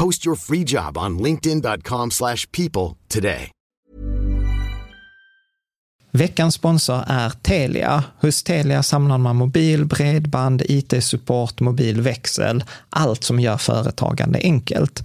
Post your free job on linkedin.com/people slash people today. Veckans sponsor är Telia. Hos Telia samlar man mobil, bredband, IT-support, mobilväxel, allt som gör företagande enkelt.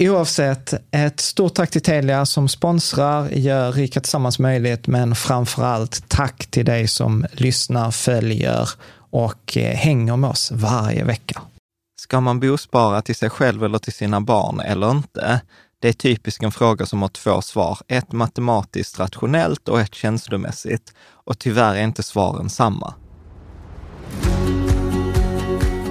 Oavsett, ett stort tack till Telia som sponsrar, gör Rika Tillsammans möjligt, men framför allt tack till dig som lyssnar, följer och eh, hänger med oss varje vecka. Ska man bospara till sig själv eller till sina barn eller inte? Det är typiskt en fråga som har två svar. Ett matematiskt rationellt och ett känslomässigt. Och tyvärr är inte svaren samma.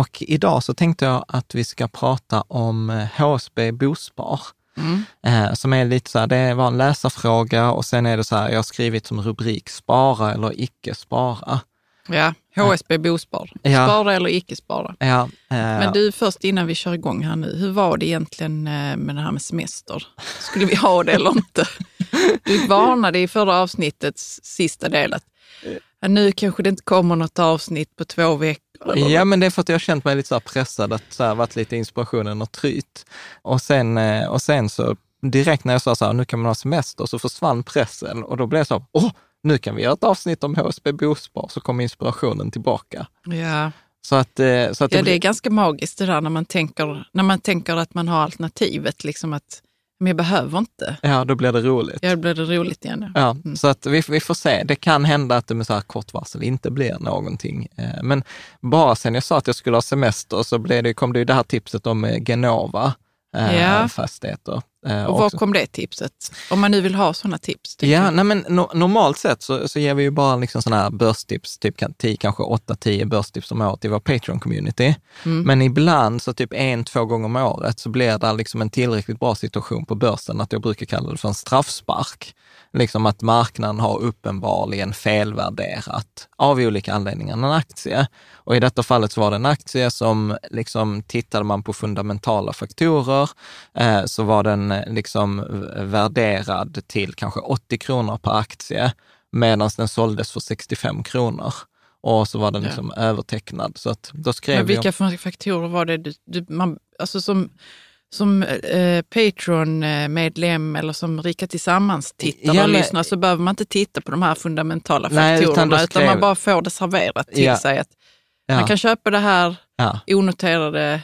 och idag så tänkte jag att vi ska prata om HSB Bospar. Mm. Eh, som är lite så här, det var en läsarfråga och sen är det så här, jag har skrivit som rubrik spara eller icke spara. Ja, HSB Bospar. Ja. Spara eller icke spara. Ja, eh, Men du, först innan vi kör igång här nu, hur var det egentligen eh, med det här med semester? Skulle vi ha det eller inte? Du varnade i förra avsnittets sista del att ja, nu kanske det inte kommer något avsnitt på två veckor. Ja, men det är för att jag har känt mig lite så pressad, att så här varit lite inspirationen och tryt. Och sen, eh, och sen så direkt när jag sa så här, nu kan man ha semester, så försvann pressen och då blev det så, åh, nu kan vi göra ett avsnitt om HSB Bospar, så kom inspirationen tillbaka. Ja, Så att, eh, så att ja det är blir- ganska magiskt det där när man tänker, när man tänker att man har alternativet, liksom att men jag behöver inte. ja, då blir det roligt. Ja, då blir det roligt igen. Ja. Ja, Mm. så att vi, vi får se. Det kan hända att det med så här kort varsel inte blir någonting. Eh, Men bara sen jag sa att jag skulle ha semester så blev det, kom det ju det här tipset om eh, Genova eh, Ja. fastigheter. Eh, Och var också. kom det tipset? Om man nu vill ha sådana tips. Ja, jag. nej men no, normalt sett så, så ger vi ju bara liksom sådana här börstips, typ kan- 10, kanske 8-10 börstips om året i vår Patreon-community. Mm. Men ibland, så typ en, två gånger om året, så blir det liksom en tillräckligt bra situation på börsen att jag brukar kalla det för en straffspark. Liksom att marknaden har uppenbarligen felvärderat av olika anledningar en aktie. Och i detta fallet så var det en aktie som, liksom, tittade man på fundamentala faktorer, eh, så var den liksom värderad till kanske 80 kronor per aktie, medan den såldes för 65 kronor. Och så var den Ja. liksom övertecknad. Så att då skrev Men vilka faktorer var det du, du man, alltså som, som eh, Patreon-medlem eller som Rika Tillsammans-tittare Ja, och lyssnare så behöver man inte titta på de här fundamentala Nej, utan faktorerna, utan, skrev- man bara får det serverat till Ja. sig. Att Ja, Man kan köpa det här ja, onoterade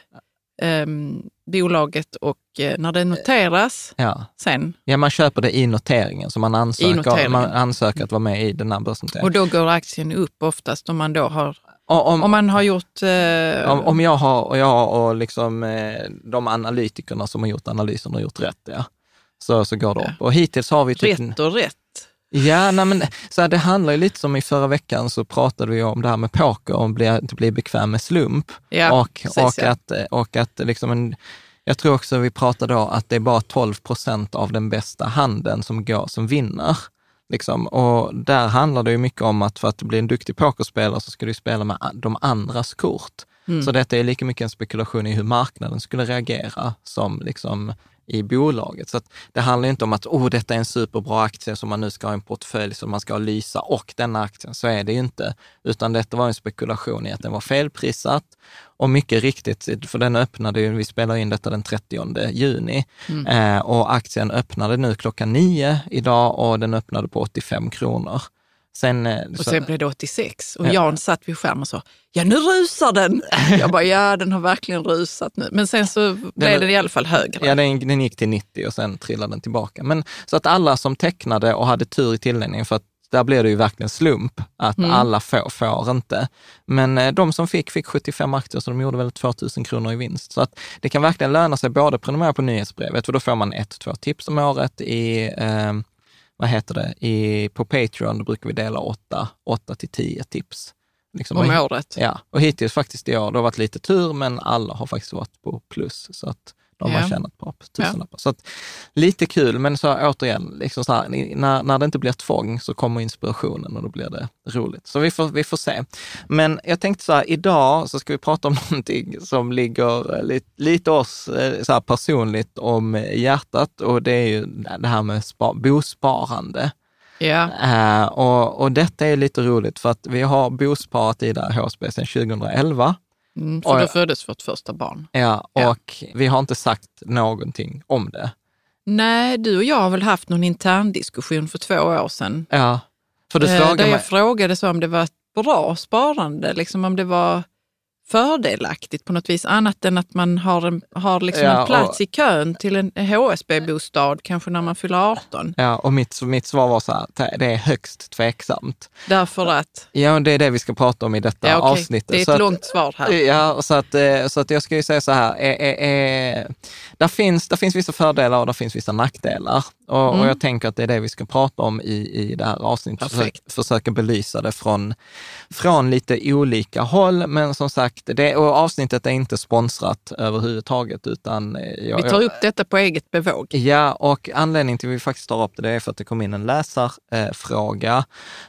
ehm, bolaget och eh, när det noteras ja. sen, ja, man köper det i noteringen, så man ansöker, man ansöker att vara med i den här börsnoteringen. och då går aktien upp oftast om man då har, om, om man har gjort... Eh, om, om jag har, och jag och liksom, eh, de analytikerna som har gjort analysen har gjort rätt, ja. Så, så går det Ja. upp. Och hittills har vi rätt och rätt. Ja, nej, men så här, det handlar ju lite som i förra veckan så pratade vi om det här med poker bli, att bli bekväm med slump. Ja, och, precis, och, ja. att, och att liksom en, jag tror också vi pratade då att det är bara 12 procent av den bästa handeln som går, som vinner. Liksom. Och där handlar det ju mycket om att för att bli en duktig pokerspelare så ska du spela med de andras kort. Mm. Så detta är lika mycket en spekulation i hur marknaden skulle reagera som liksom i bolaget. Så det handlar inte om att oh, detta är en superbra aktie som man nu ska ha i en portfölj som man ska lysa och denna aktien. Så är det ju inte. Utan detta var en spekulation i att den var felprissatt. Och mycket riktigt, för den öppnade ju, vi spelar in detta den 30 juni, eh, och aktien öppnade nu klockan nio idag och den öppnade på 85 kronor. Sen, eh, Och så- sen blev det 86 och Ja. Jan satt vid skärmen och sa, ja nu rusar den. Jag bara, ja den har verkligen rusat nu. Men sen så blev den i alla fall högre. Ja, den, den gick till 90 och sen trillade den tillbaka. Men så att alla som tecknade och hade tur i tilldelningen, för att där blir det ju verkligen slump, att Mm. alla får, får inte. Men eh, de som fick, fick 75 aktier, så de gjorde väl 2000 kronor i vinst. Så att det kan verkligen löna sig både att prenumerera på nyhetsbrevet, för då får man ett, två tips om året i, eh, vad heter det, i, på Patreon, då brukar vi dela åtta, åtta till tio tips. Liksom, Om och- året. Ja, och hittills faktiskt i år, det har varit lite tur, men alla har faktiskt varit på plus. Så att de har Ja. tjänat på tusenlappar. Så att, lite kul, men så återigen, liksom så här, när, när det inte blir tvång så kommer inspirationen och då blir det roligt. Så vi får, vi får se. Men jag tänkte så här, idag så ska vi prata om någonting som ligger eh, lite, lite oss eh, så här personligt om hjärtat och det är ju det här med spa, bosparande. Ja. Eh, och, och detta är lite roligt för att vi har bosparat i det här HSB sedan 2011. Mm, Och för då jag- föddes vårt första barn. Ja, Ja. och vi har inte sagt någonting om det. Nej, du och jag har väl haft någon intern diskussion för två år sedan. Ja, för du Eh, frågar där mig. jag frågade så om det var ett bra sparande, liksom om det var fördelaktigt på något vis, annat än att man har en, har liksom Ja, en plats och- i kön till en HSB-bostad, kanske när man fyller 18. Ja, och mitt, mitt svar var så här, det är högst tveksamt. Därför att, Ja, det är det vi ska prata om i detta ja, okej, avsnittet. det är ett Så att- långt svar här. Ja, så att, eh, så att jag ska ju säga så här, är, är, är, där, finns, där finns vissa fördelar och där finns vissa nackdelar. Och, och jag tänker att det är det vi ska prata om i, i det här avsnittet. Perfekt. Försöka belysa det från, från lite olika håll. Men som sagt, det, och avsnittet är inte sponsrat överhuvudtaget. Utan eh, jag, Vi tar upp detta på eget bevåg. Ja, och anledningen till att vi faktiskt tar upp det, det är för att det kom in en läsarfråga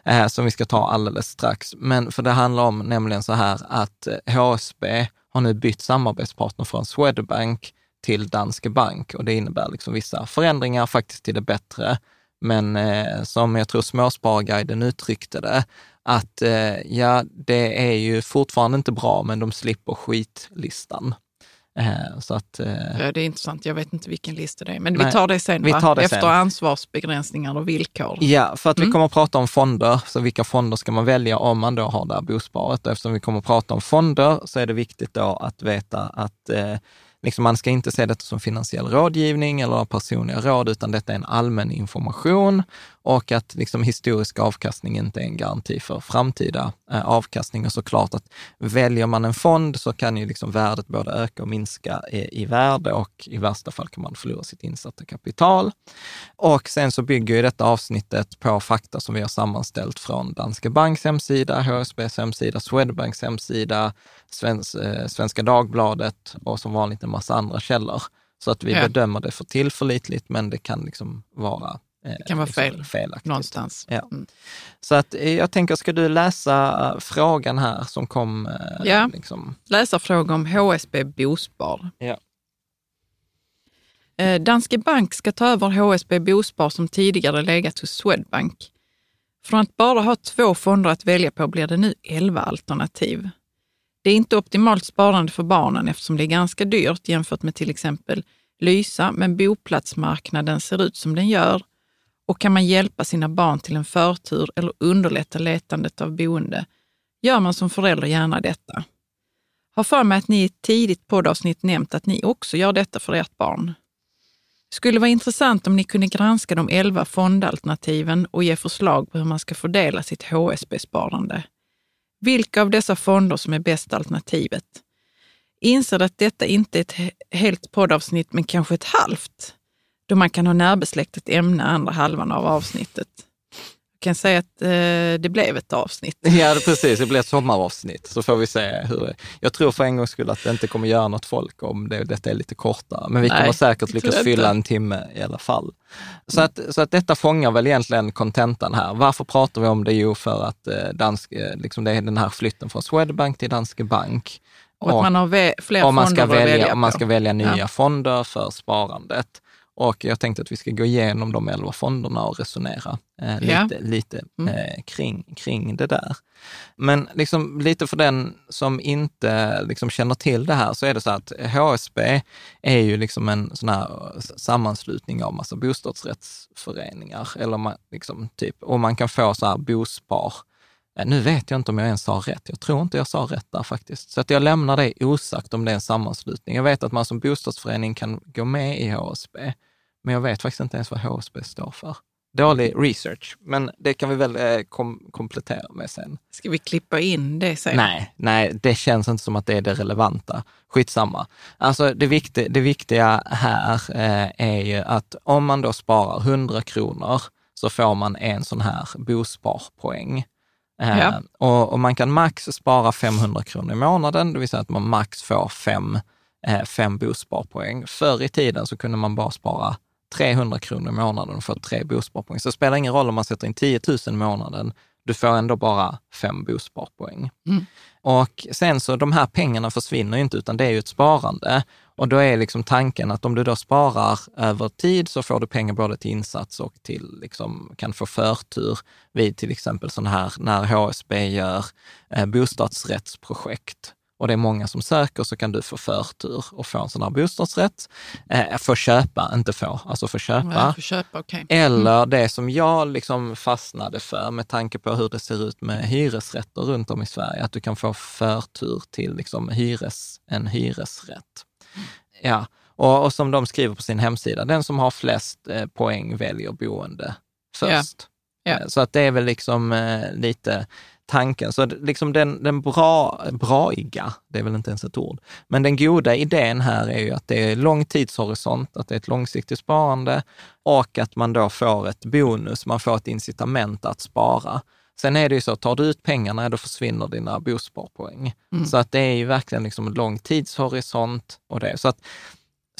eh, som vi ska ta alldeles strax. Men för det handlar om nämligen så här att eh, HSB har nu bytt samarbetspartner från Swedbank till Danske Bank och det innebär liksom vissa förändringar faktiskt till det bättre. Men eh, som jag tror Småsparguiden uttryckte det, att eh, ja, det är ju fortfarande inte bra, men de slipper skitlistan. Eh, så att, eh, Ja, det är intressant. Jag vet inte vilken lista det är, men Nej, vi tar det sen. vi tar det Efter sen. ansvarsbegränsningar och villkor. Ja, för att Mm. vi kommer att prata om fonder. Så vilka fonder ska man välja om man då har det här bosparet? Och eftersom vi kommer att prata om fonder så är det viktigt då att veta att eh, liksom man ska inte se detta som finansiell rådgivning eller personliga råd, utan detta är en allmän information och att liksom historisk avkastning inte är en garanti för framtida eh, avkastning. Och såklart att väljer man en fond så kan ju liksom värdet både öka och minska i, i värde och i värsta fall kan man förlora sitt insatta kapital. Och sen så bygger ju detta avsnittet på fakta som vi har sammanställt från Danske Banks hemsida, HSBs hemsida, Swedbanks hemsida, Svens, eh, Svenska Dagbladet och som vanligt en massa andra källor. Så att vi Ja. bedömer det för tillförlitligt, men det kan liksom vara Det kan vara fel. felaktigt. Någonstans. Ja. Mm. Så att eh, jag tänker, ska du läsa eh, frågan här som kom? eh, Ja. Liksom, Läsarfråga om HSB Bospar. Ja. Eh, Danske Bank ska ta över HSB Bospar som tidigare legat hos Swedbank. Från att bara ha två fonder att välja på blir det nu 11 alternativ. Det är inte optimalt sparande för barnen eftersom det är ganska dyrt jämfört med till exempel lysa, men boplatsmarknaden ser ut som den gör och kan man hjälpa sina barn till en förtur eller underlätta letandet av boende gör man som förälder gärna detta. Har för mig att ni i ett tidigt poddavsnitt nämnt att ni också gör detta för ert barn. Skulle vara intressant om ni kunde granska de elva fondalternativen och ge förslag på hur man ska fördela sitt HSB-sparande. Vilka av dessa fonder som är bästa alternativet? Inser att detta inte är ett helt poddavsnitt, men kanske ett halvt, då man kan ha närbesläktat ämne andra halvan av avsnittet kan säga att eh, det blev ett avsnitt. Ja, precis. Det blev ett sommaravsnitt. Så får vi se hur Jag tror för en gångs skull att det inte kommer göra något folk om det, detta är lite kortare. Men vi Nej, kommer säkert lyckas fylla en timme i alla fall. Så, att, så att detta fångar väl egentligen kontentan här. Varför pratar vi om det? Jo, för att eh, dansk, eh, liksom det är den här flytten från Swedbank till Danske Bank. Och, och att man har fler man fonder välja, att välja. Om man ska välja nya ja. fonder för sparandet. Och jag tänkte att vi ska gå igenom de elva fonderna och resonera eh, lite, ja. lite mm. eh, kring, kring det där. Men liksom, lite för den som inte liksom, känner till det här så är det så att HSB är ju liksom en sån här sammanslutning av massa bostadsrättsföreningar. Eller man, liksom, typ, och man kan få så här bospar Eh, nu vet jag inte om jag ens sa rätt. Jag tror inte jag sa rätt där faktiskt. Så att jag lämnar det osagt om det är en sammanslutning. Jag vet att man som bostadsförening kan gå med i HSB, men jag vet faktiskt inte ens vad HSB står för. Dålig research, men det kan vi väl eh, kom komplettera med sen. Ska vi klippa in det sen? Nej, nej, det känns inte som att det är det relevanta. Skitsamma. Alltså det, viktiga, det viktiga här eh, är ju att om man då sparar 100 kronor så får man en sån här bosparpoäng. Eh, ja. Och, och, man kan max spara 500 kronor i månaden, det vill säga att man max får fem, eh, fem bosparpoäng. Förr i tiden så kunde man bara spara 300 kronor i månaden och få tre bosparpoäng. Så det spelar ingen roll om man sätter in 10 000 i månaden, du får ändå bara fem bosparpoäng. Mm. Och sen så de här pengarna försvinner ju inte, utan det är ju ett sparande. Och då är liksom tanken att om du då sparar över tid så får du pengar både till insats och till, liksom, kan få förtur vid till exempel sådana här, när HSB gör eh, bostadsrättsprojekt och det är många som söker så kan du få förtur och få en sån här bostadsrätt. Eh, få köpa, inte få, alltså få köpa. Ja, köpa okay. mm. Eller det som jag liksom fastnade för med tanke på hur det ser ut med hyresrätter runt om i Sverige, att du kan få förtur till liksom hyres, en hyresrätt. Ja, och, och, som de skriver på sin hemsida, den som har flest eh, poäng väljer boende först. Ja. Eh, så att det är väl liksom eh, lite tanken. Så liksom den, den bra, braiga, det är väl inte ens ett ord, men den goda idén här är ju att det är lång tidshorisont, att det är ett långsiktigt sparande och att man då får ett bonus, man får ett incitament att spara. Sen är det ju så, tar du ut pengarna, då försvinner dina bosparpoäng. Mm. Så att det är ju verkligen liksom en lång tidshorisont och det. Så att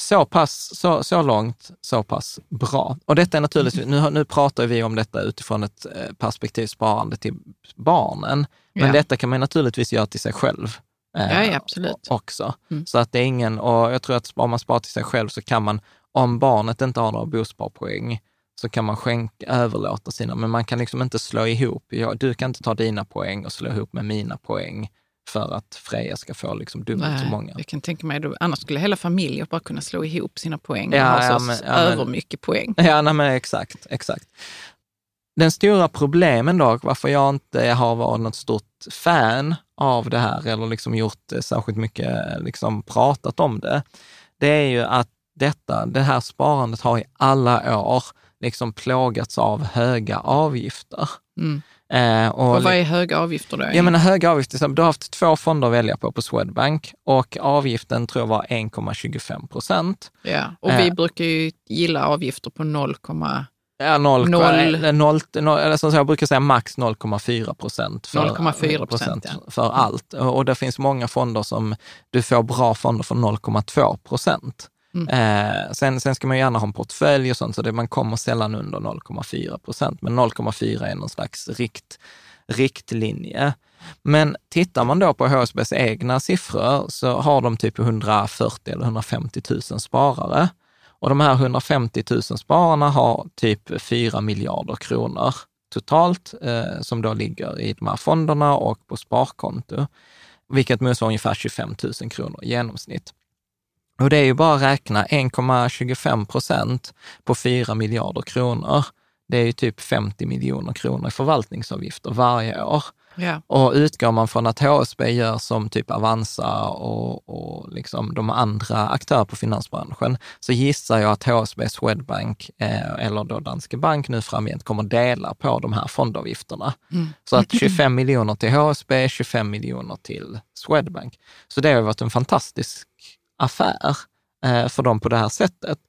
så pass, så, så långt, så pass bra. Och detta är naturligtvis, nu, nu pratar vi om detta utifrån ett eh, perspektiv sparande till barnen, men ja. detta kan man naturligtvis göra till sig själv. Eh, ja, absolut. Också. Mm. Så att det är ingen, och jag tror att om man sparar till sig själv så kan man, om barnet inte har några bosparpoäng, så kan man skänka, överlåta sina, men man kan liksom inte slå ihop. Ja, du kan inte ta dina poäng och slå ihop med mina poäng för att Freja ska få liksom dubbelt Nej, så många. Jag kan tänka mig, då, annars skulle hela familjer bara kunna slå ihop sina poäng ja, och ha ja, men, ja, övermycket poäng. Ja, nej, men exakt, exakt. Den stora problemen då, varför jag inte har varit något stort fan av det här eller liksom gjort särskilt mycket, liksom pratat om det, det är ju att detta, det här sparandet har i alla år liksom plågats av höga avgifter. Mm. Eh, och, och vad är höga avgifter då? Jag menar höga avgifter, du har haft två fonder att välja på på Swedbank och avgiften tror jag var 1,25 procent. Ja, och vi eh, brukar ju gilla avgifter på 0, Ja, 0, 0, 0, 0 eller som jag brukar säga max 0,4 procent för, 0,4 procent ja. för allt. Och det finns många fonder som du får bra fonder för 0,2 procent. Mm. Eh, sen, sen ska man gärna ha en portfölj och sånt, så det, man kommer sällan under 0,4 procent. Men 0,4 är någon slags rikt, riktlinje. Men tittar man då på HSBs egna siffror så har de typ 140 eller 150 000 sparare. Och de här 150 000 spararna har typ 4 miljarder kronor totalt eh, som då ligger i de här fonderna och på sparkonto, vilket motsvarar ungefär 25 000 kronor i genomsnitt. Och det är ju bara att räkna 1,25 procent på 4 miljarder kronor. Det är ju typ 50 miljoner kronor i förvaltningsavgifter varje år. Ja. Och utgår man från att HSB gör som typ Avanza och, och liksom de andra aktörer på finansbranschen, så gissar jag att HSB Swedbank eh, eller då Danske Bank nu framgent kommer dela på de här fondavgifterna. Så att 25 miljoner till HSB, 25 miljoner till Swedbank. Så det har varit en fantastisk affär eh, för dem på det här sättet.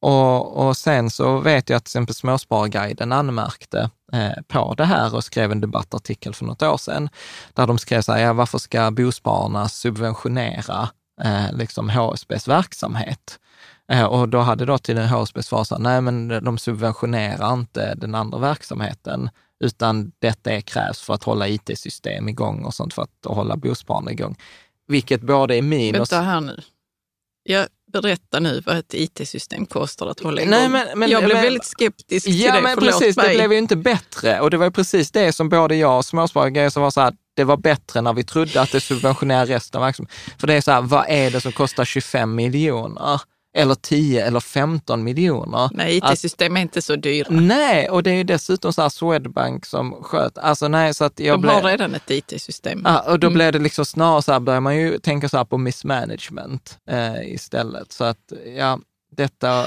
Och, och sen så vet jag att till exempel Småspararguiden anmärkte eh, på det här och skrev en debattartikel för något år sedan, där de skrev så här, ja, varför ska bospararna subventionera eh, liksom HSBs verksamhet? Eh, och då hade då till HSB svarat så här, nej men de subventionerar inte den andra verksamheten, utan detta är krävs för att hålla it-system igång och sånt för att hålla bospararna igång. Vilket både är minus... Vänta här nu. Jag berättar nu vad ett IT-system kostar att hålla igång. Nej, men- men- jag blev men- väldigt skeptisk till Ja, det, men förlåt precis. mig. Det blev ju inte bättre. Och det var precis det som både jag och småsparare som var så här, det var bättre när vi trodde att det subventionerar resten av verksamheten. För det är så här, vad är det som kostar 25 miljoner? Eller 10 eller 15 miljoner? Nej, IT-system är inte så dyra. Nej, och det är ju dessutom så här Swedbank som sköt. Alltså nej, så att jag De blev... har redan ett IT-system. Ja, och då blev det liksom snarare så här, börjar man ju tänka så här på mismanagement eh, istället. Så att, ja, detta,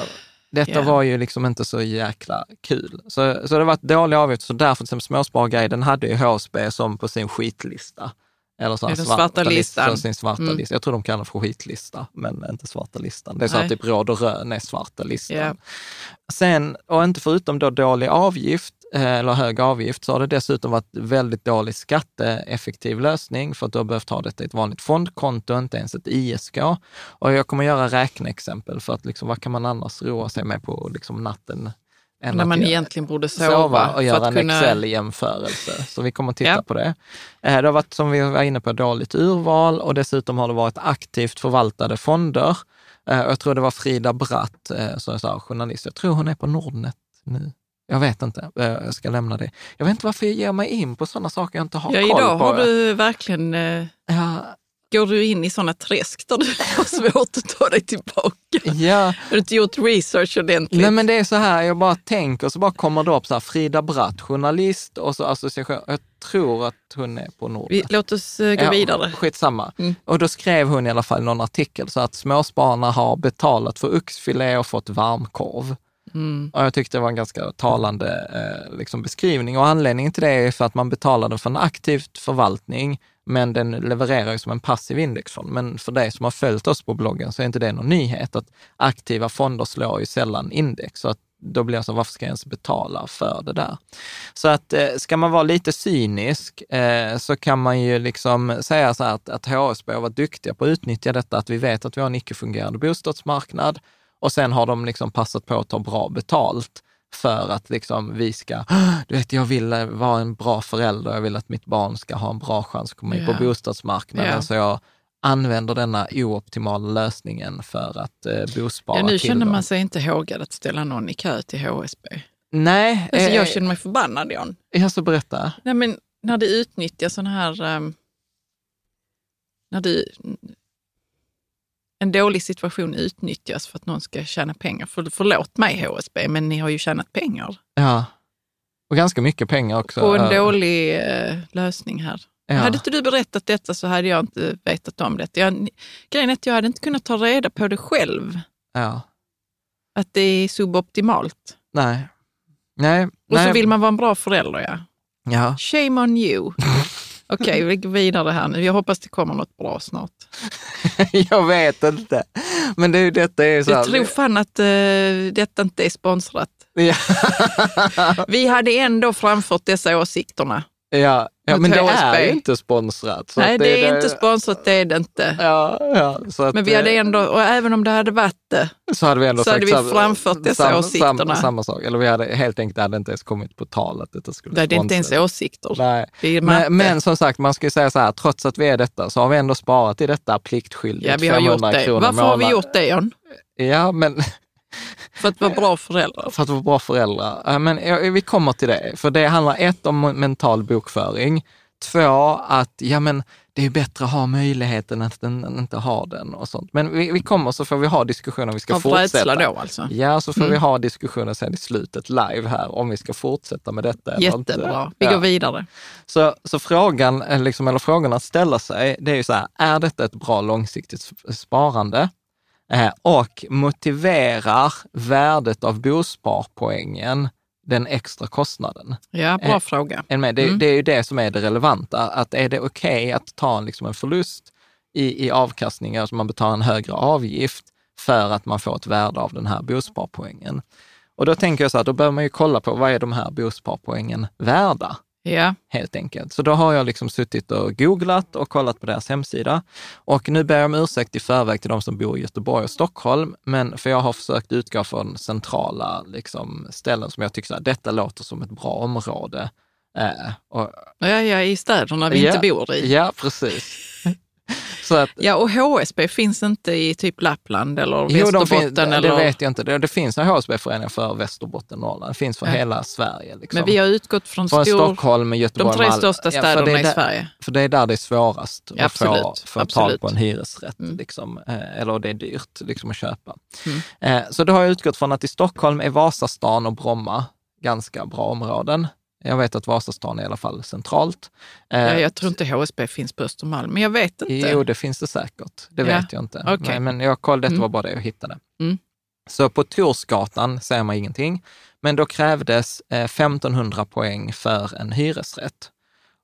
detta Ja. var ju liksom inte så jäkla kul. Så, så det var ett dålig avgift, så därför till exempel Småspararguiden hade ju HSB som på sin skitlista. Eller så här den svarta listan. Sin svarta Mm. lista. Jag tror de kallar det för skitlista, men inte svarta listan. Det är så Nej. att typ råd och rön är svarta listan. Ja. Sen, och inte förutom då dålig avgift, eh, eller hög avgift, så har det dessutom varit väldigt dålig skatteeffektiv lösning för att du har behövt ha detta i ett vanligt fondkonto, inte ens ett ISK. Och jag kommer göra räkneexempel för att liksom, vad kan man annars roa sig med på liksom, natten? Än När man göra- egentligen borde sova. sova och göra en kunna- Excel-jämförelse. Så vi kommer att titta Ja. på det. Eh, Det har varit, som vi var inne på, dåligt urval och dessutom har det varit aktivt förvaltade fonder. Eh, Jag tror det var Frida Bratt, eh, som jag sa, journalist. Jag tror hon är på Nordnet nu. Jag vet inte, jag ska lämna det. Jag vet inte varför jag ger mig in på sådana saker jag inte har Ja, koll idag på. har du verkligen... Ja, går du in i sådana träsk där du har svårt att ta dig tillbaka? ja. Har du inte gjort research ordentligt? Nej men det är så här, jag bara tänker, så bara kommer det upp så här, Frida Bratt, journalist och så association. Jag tror att hon är på Nordnet. Vi, låt oss eh, gå Ja, vidare. Skitsamma. Mm. Och då skrev hon i alla fall någon artikel så att småspararna har betalat för oxfilé och fått varmkorv. Mm. Och jag tyckte det var en ganska talande eh, liksom beskrivning. Och anledningen till det är för att man betalade för en aktivt förvaltning, men den levererar ju som en passiv indexfond. Men för dig som har följt oss på bloggen så är inte det någon nyhet att aktiva fonder slår ju sällan index. Så att då blir det så, varför ska jag ens betala för det där? Så att eh, ska man vara lite cynisk eh, så kan man ju liksom säga så här att, att HSB har varit duktiga på att utnyttja detta, att vi vet att vi har en icke-fungerande bostadsmarknad och sen har de liksom passat på att ta bra betalt för att liksom vi ska, du vet, jag vill eh, vara en bra förälder, jag vill att mitt barn ska ha en bra chans att komma in Ja. på bostadsmarknaden, Ja. så jag använder denna ooptimala lösningen för att eh, bospara Ja, nu känner man sig inte hågad att ställa någon i kö till HSB. Nej, Alltså, eh, jag känner mig förbannad, Jan. jag ska berätta. Nej, men när det utnyttjas sån här... ehm, när det, en dålig situation utnyttjas för att någon ska tjäna pengar. För, förlåt mig HSB, men ni har ju tjänat pengar Ja, och ganska mycket pengar också. på en dålig eh, lösning här. ja. Hade inte du berättat detta så hade jag inte vetat om det. Jag, grejen är att jag hade inte kunnat ta reda på det själv, Ja, att det är suboptimalt. nej. Nej, Och nej. så vill man vara en bra förälder, ja. Ja, Shame on you. Okej, vi går vidare här nu. Jag hoppas det kommer något bra snart. jag vet inte. Men det detta är så Jag här- tror fan att eh, detta inte är sponsrat. Vi hade ändå framfört dessa åsikterna. ja, ja men det är ju inte sponsrat. Nej, att det är inte sponsrat, det är det inte. Ja, ja, så att, Men vi hade ändå, och även om det hade varit det, så hade vi ändå så hade vi framfört dessa samma, åsikterna. Samma, samma sak. Eller vi hade helt enkelt, det hade inte ens kommit på tal att detta skulle det är inte ens sponsras. åsikter. Nej. Det. Men, men som sagt, man ska ju säga så här, trots att vi är detta så har vi ändå sparat i detta pliktskyldigt ja, vi har gjort 500 det. Varför har vi gjort det, John? Ja, men För att vara bra föräldrar. för att vara bra föräldrar. Ja, Men ja, vi kommer till det, för det handlar ett om mental bokföring. Två, att ja, men det är bättre att ha möjligheten än att den, inte ha den och sånt. Men vi, vi kommer så får vi ha diskussioner, vi ska Av fortsätta. då alltså? Ja, så får vi Mm. ha diskussioner sen i slutet live här om vi ska fortsätta med detta. Jättebra. Vi Ja. går vidare. Så, så frågan, eh, liksom, eller frågorna att ställa sig, det är ju så här, är detta ett bra långsiktigt sp- sparande? Eh, och motiverar värdet av bosparpoängen den extra kostnaden? Ja, bra Eh, fråga. Det, Mm. det är ju det som är det relevanta. Att är det okej att ta en, liksom en förlust i, i avkastning, alltså man betalar en högre avgift för att man får ett värde av den här bosparpoängen? Och då tänker jag så här, då behöver man ju kolla på vad är de här bosparpoängen värda? Ja, helt enkelt. Så då har jag liksom suttit och googlat och kollat på deras hemsida. Och nu ber jag om ursäkt i förväg till de som bor i Göteborg och Stockholm, men för jag har försökt utgå från centrala liksom, ställen som jag tycker så här, detta låter som ett bra område. Eh, och, ja, ja i städerna vi Ja, inte bor i. Ja, precis. Att, Ja, och HSB finns inte i typ Lappland eller Jo, Västerbotten? finns, eller... det vet jag inte. Det, det finns en HSB-förening för Västerbotten och Norrland. Det finns för Ja. hela Sverige. Liksom. Men vi har utgått från Från stor... Stockholm, Göteborg, de tre största Ja, städerna är i där- Sverige. För det är där det är svårast Ja, att få, absolut, få tag absolut. på en hyresrätt. Mm. Liksom, eh, eller det är dyrt liksom, att köpa. Mm. Eh, Så då har jag utgått från att i Stockholm är Vasastan och Bromma ganska bra områden. Jag vet att Vasastan är i alla fall centralt. Eh, Ja, jag tror inte HSB finns på Östermalm, men jag vet inte. Jo, det finns det säkert. Det Ja, vet jag inte. okej. Men, men jag kollade, detta Mm. var bara det jag hittade. Mm. Så på Torsgatan säger man ingenting, men då krävdes eh, 1500 poäng för en hyresrätt.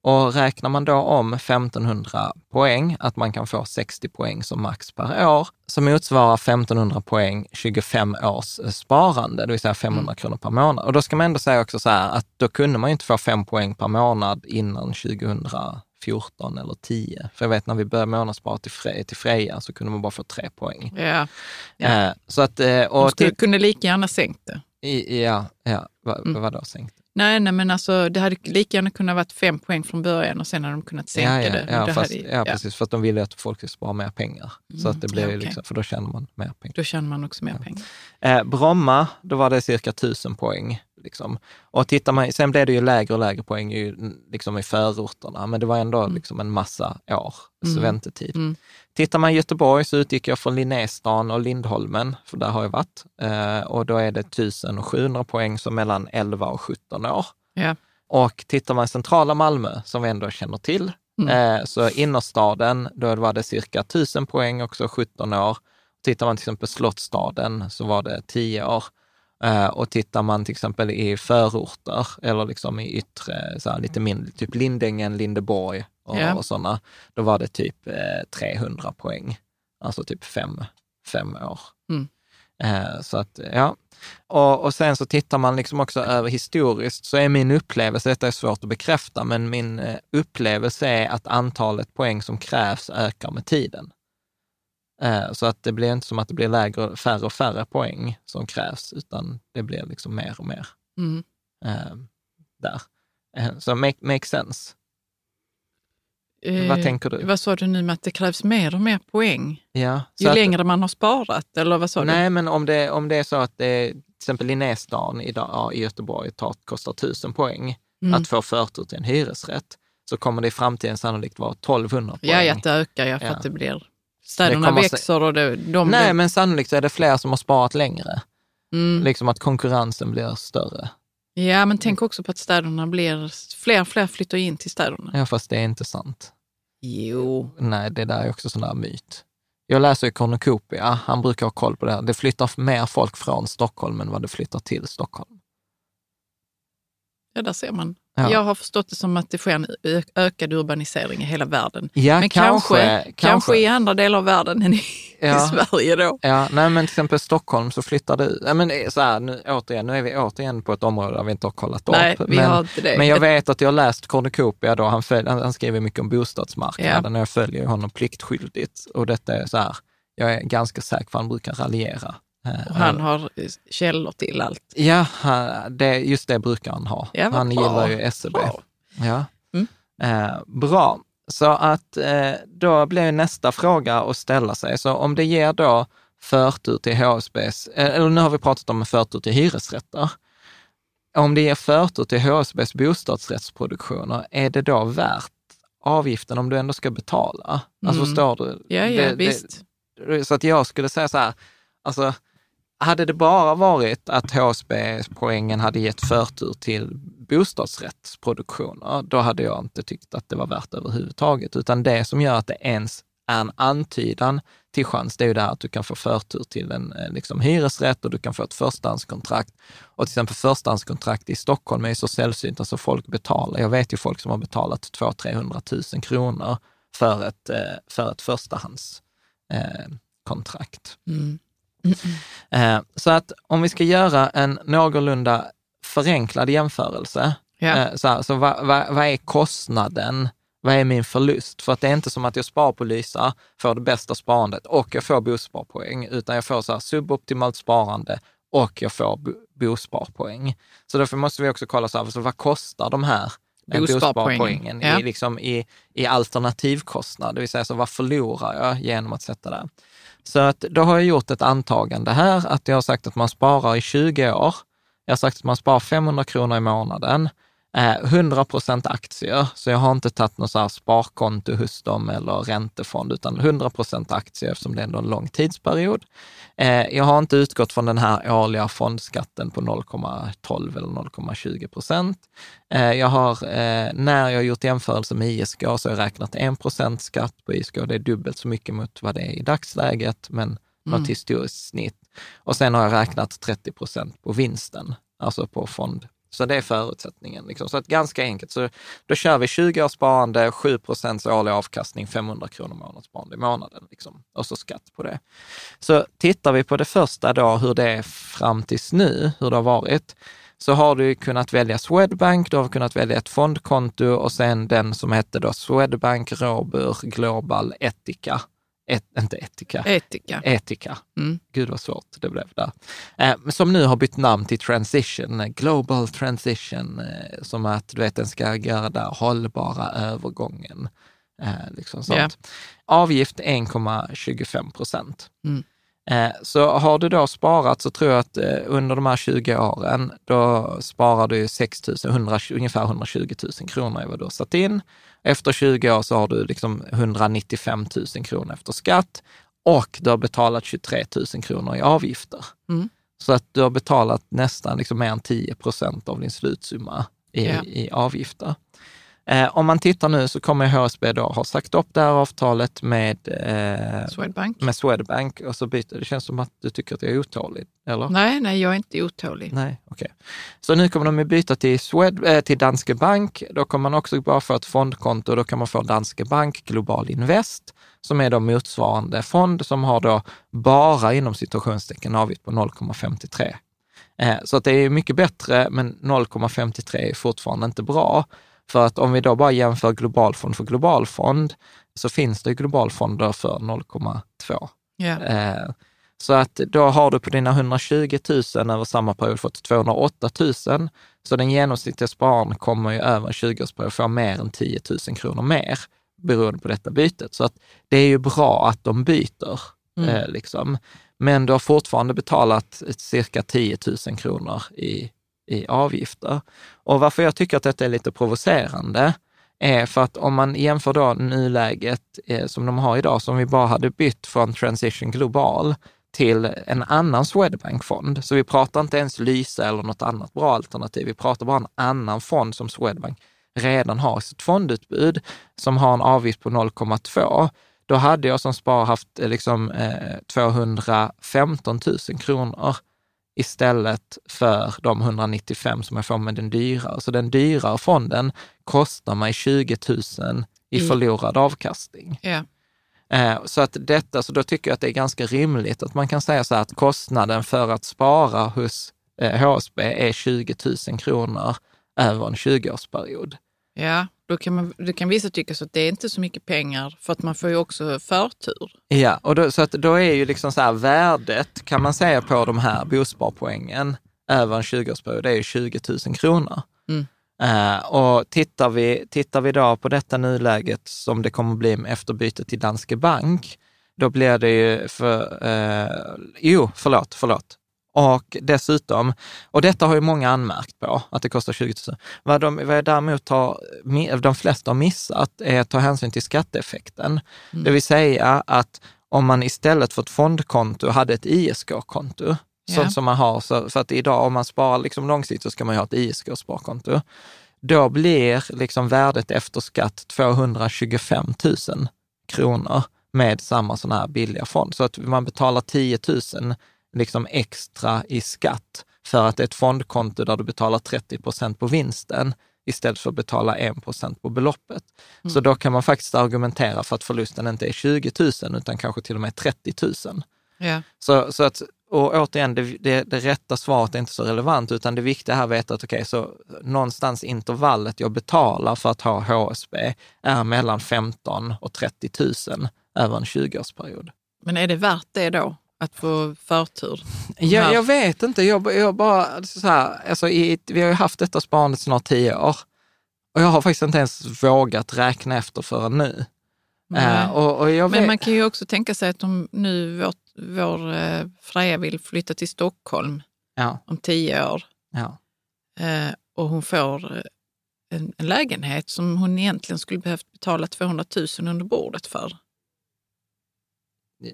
Och räknar man då om 1500 poäng, att man kan få 60 poäng som max per år, så motsvarar 1500 poäng 25 års eh, sparande, det vill säga 500 kronor per månad. Och då ska man ändå säga också så här att då kunde man ju inte få 5 poäng per månad innan 2014 eller 10. För jag vet när vi började månadsspara till, Fre- till Freja så kunde man bara få 3 poäng. Ja. Ja. Eh, så att, eh, De och skulle, till, kunde lika gärna sänkt det. i, ja, ja, vad, Mm. vadå sänkt? Nej, nej, men alltså det hade lika gärna kunnat vara fem poäng från början och sen hade de kunnat sänka ja, ja, det. Ja, det fast, hade, ja, precis. För att de vill ju att folk ska spara mer pengar. Så att det ju okej. liksom, för då tjänar man mer pengar. Då tjänar man också mer pengar. Eh, Bromma, då var det cirka 1000 poäng. Liksom. Och tittar man, sen blev det ju lägre och lägre poäng i, liksom i förorterna, men det var ändå liksom en massa års Mm. väntetid. Mm. Tittar man i Göteborg så utgick jag från Linnéstan och Lindholmen, för där har jag varit. Eh, och då är det 1700 poäng som mellan 11 och 17 år. Ja. Och tittar man i centrala Malmö, som vi ändå känner till, Mm. eh, så innerstaden, då var det cirka 1000 poäng, också 17 år. Tittar man till exempel Slottsstaden så var det 10 år. Eh, och tittar man till exempel i förorter eller liksom i yttre, så här, lite mindre, typ Lindängen, Lindeborg och, Ja. och sådana, då var det typ eh, 300 poäng. Alltså typ fem, fem år. Mm. Eh, så att, ja. Och, och sen så tittar man liksom också över historiskt, så är min upplevelse, detta är svårt att bekräfta, men min eh, upplevelse är att antalet poäng som krävs ökar med tiden. Eh, Så att det blir inte som att det blir lägre, färre och färre poäng som krävs, utan det blir liksom mer och mer Mm. eh, där. Eh, Så make, make sense. Eh, Vad tänker du? Vad sa du nu med att det krävs mer och mer poäng? Ja, Ju att- längre man har sparat, eller vad sa Nej, men om det, om det är så att det, till exempel Linnéstan idag, i Göteborg tar, kostar 1000 poäng du? Mm. att få förtur till en hyresrätt, så kommer det i framtiden sannolikt vara 1200 poäng. Ja, ja, att det ökar ja, för Ja. att det blir... Städerna växer och det, de... Nej, men sannolikt är det fler som har sparat längre. mm. Liksom att konkurrensen blir större. Ja, men tänk också på att städerna blir... Fler och fler flyttar in till städerna. Ja, fast det är inte sant. Jo. Nej, det där är också sån där myt. Jag läser i Cornucopia, han brukar ha koll på det här. Det flyttar mer folk från Stockholm än vad det flyttar till Stockholm. Ja, där ser man. Ja. Jag har förstått det som att det sker en ökad urbanisering i hela världen. Ja, men kanske, kanske, kanske i andra delar av världen än i, Ja. i Sverige då. Ja, nej men till exempel Stockholm så flyttar det ja, men så här, nu, återigen, nu är vi återigen på ett område där vi inte har kollat Nej, upp. vi men, har inte det. men jag vet att jag har läst Cornucopia då, han, följ, han, han skriver mycket om bostadsmarknaden och jag följer honom pliktskyldigt. Och detta är så här, jag är ganska säker på att han brukar raljera. Eh, Och han har eh, källor till allt. Ja, det, just det brukar han ha. Ja, han bra. gillar ju SEB. Bra. Ja. Mm. Eh, bra. Så att eh, då blir nästa fråga att ställa sig. Så om det ger då förtur till HSBs, eh, eller nu har vi pratat om förtur till hyresrätter. Om det ger förtur till HSBs bostadsrättsproduktioner, är det då värt avgiften om du ändå ska betala. Alltså Mm. förstår du? Ja, ja, Det- visst. Det, så att jag skulle säga så här, alltså hade det bara varit att HSB-poängen hade gett förtur till bostadsrättsproduktioner, då hade jag inte tyckt att det var värt överhuvudtaget. Utan det som gör att det ens är en antydan till chans, det är ju det här att du kan få förtur till en eh, liksom, hyresrätt och du kan få ett förstahandskontrakt. Och till exempel förstahandskontrakt i Stockholm är ju så sällsynt, alltså folk betalar. Jag vet ju folk som har betalat 200-300 000 kronor för ett, eh, för ett förstahandskontrakt. Eh, mm. Mm. Eh, så att om vi ska göra en någorlunda förenklad jämförelse, eh, så, här, så vad, vad, vad är kostnaden? Vad är min förlust? För att det är inte som att jag sparar på Lysa, får det bästa sparandet och jag får bosparpoäng, utan jag får så här suboptimalt sparande och jag får bo- bosparpoäng. Så därför måste vi också kolla, så här, så vad kostar de här eh, Bosparpoängen. Ja. i, liksom, i, i alternativkostnad? Det vill säga, så vad förlorar jag genom att sätta det? Så att då har jag gjort ett antagande här, att jag har sagt att man sparar i 20 år. Jag har sagt att man sparar 500 kronor i månaden. Eh, 100 procent aktier, så jag har inte tagit något så här sparkonto hos dem eller räntefond, utan 100 procent aktier eftersom det är ändå en lång tidsperiod. Eh, jag har inte utgått från den här årliga fondskatten på 0,12 eller 0,20 procent. Eh, jag har, eh, när jag har gjort jämförelse med ISK så har jag räknat 1 procent skatt på ISK. Det är dubbelt så mycket mot vad det är i dagsläget, men något historiskt snitt. Och sen har jag räknat 30 procent på vinsten, alltså på fond. Så det är förutsättningen. Liksom. Så att ganska enkelt. Så då kör vi 20 års sparande, 7 procents årlig avkastning, 500 kronor månadssparande i månaden. Liksom. Och så skatt på det. Så tittar vi på det första då, hur det är fram tills nu, hur det har varit, så har du kunnat välja Swedbank, du har kunnat välja ett fondkonto och sen den som hette då Swedbank Robur Global Etica. Et, inte Etica, Etika. Etica. Mm. Gud vad svårt det blev där. Eh, som nu har bytt namn till Transition, eh, Global Transition, eh, som att du vet, den ska göra den hållbara övergången. Eh, liksom sånt. Ja. Avgift 1,25 procent. Mm. Eh, så har du då sparat så tror jag att eh, under de här 20 åren, då sparar du 6 000, 100, ungefär 120 000 kronor i vad du har satt in. Efter 20 år så har du liksom 195 000 kronor efter skatt och du har betalat 23 000 kronor i avgifter. Mm. Så att du har betalat nästan liksom mer än 10 procent av din slutsumma i, Ja. i avgifter. Eh, om man tittar nu så kommer HSB då ha sagt upp det här avtalet med, eh, Swedbank. med Swedbank och så byter det. känns som att du tycker att jag är otålig, eller? Nej, nej, jag är inte otålig. Nej, okej. Så nu kommer de att byta till, Swed, eh, till Danske Bank. Då kommer man också bara få ett fondkonto. Då kan man få Danske Bank Global Invest, som är då motsvarande fond som har då bara inom situationstecken avgift på 0,53. Eh, Så att det är mycket bättre, men 0,53 är fortfarande inte bra. För att om vi då bara jämför globalfond för globalfond, så finns det globalfonder för 0,2. Ja. Eh, Så att då har du på dina 120 000 över samma period fått 208 000. Så den genomsnittliga spararen kommer ju över en 20-årsperiod få mer än 10 000 kronor mer beroende på detta bytet. Så att det är ju bra att de byter. Eh, liksom. Men du har fortfarande betalat cirka 10 000 kronor i, i avgifter. Och varför jag tycker att detta är lite provocerande är för att om man jämför då nuläget eh, som de har idag, som vi bara hade bytt från Transition Global till en annan Swedbank-fond. Så vi pratar inte ens Lysa eller något annat bra alternativ. Vi pratar bara en annan fond som Swedbank redan har i sitt fondutbud som har en avgift på 0,2. Då hade jag som spar haft eh, liksom, eh, 215 000 kronor istället för de 195 som jag får med den dyrare. Så den dyrare fonden kostar mig 20 000 i I- förlorad avkastning. Eh, Så att detta, så då tycker jag att det är ganska rimligt att man kan säga så här att kostnaden för att spara hos eh, HSB är 20 000 kronor över en 20-årsperiod. Ja, då kan, man, då kan vissa tycka så att det är inte så mycket pengar för att man får ju också förtur. Ja, och då, så att då är ju liksom så här värdet kan man säga på de här bosparpoängen över en 20-årsperiod, det är ju 20 000 kronor. Mm. Eh, och tittar vi, tittar vi då på detta nuläget som det kommer bli efter bytet till Danske Bank, då blir det ju för, eh, jo, förlåt, förlåt. Och dessutom, och detta har ju många anmärkt på, att det kostar 20 000. Vad, de, vad jag däremot har, de flesta har missat är att ta hänsyn till skatteeffekten. Mm. Det vill säga att om man istället för ett fondkonto hade ett ISK-konto, yeah. sånt som man har, så, för att idag om man sparar liksom långsiktigt så ska man ju ha ett ISK-sparkonto. Då blir liksom värdet efter skatt 225 000 kronor med samma sån här billiga fond. Så att man betalar 10 000 liksom extra i skatt för att det är ett fondkonto där du betalar 30 procent på vinsten istället för att betala 1 procent på beloppet. Mm. Så då kan man faktiskt argumentera för att förlusten inte är 20 000 utan kanske till och med 30 000. Ja. Så, så att, och återigen, det, det, det rätta svaret är inte så relevant, utan det viktiga här är att veta att okej, okay, så någonstans intervallet jag betalar för att ha HSB är mellan 15 och 30 000 över en 20-årsperiod. Men är det värt det då? Att få förtur? Ja, jag vet inte. Jag, jag bara, så här, alltså i, vi har ju haft detta sparandet snart tio år och jag har faktiskt inte ens vågat räkna efter förrän nu. Uh, och, och Men vet... man kan ju också tänka sig att om nu vårt, vår uh, Freja vill flytta till Stockholm ja. om tio år ja. uh, och hon får en, en, lägenhet som hon egentligen skulle behövt betala 200 000 under bordet för.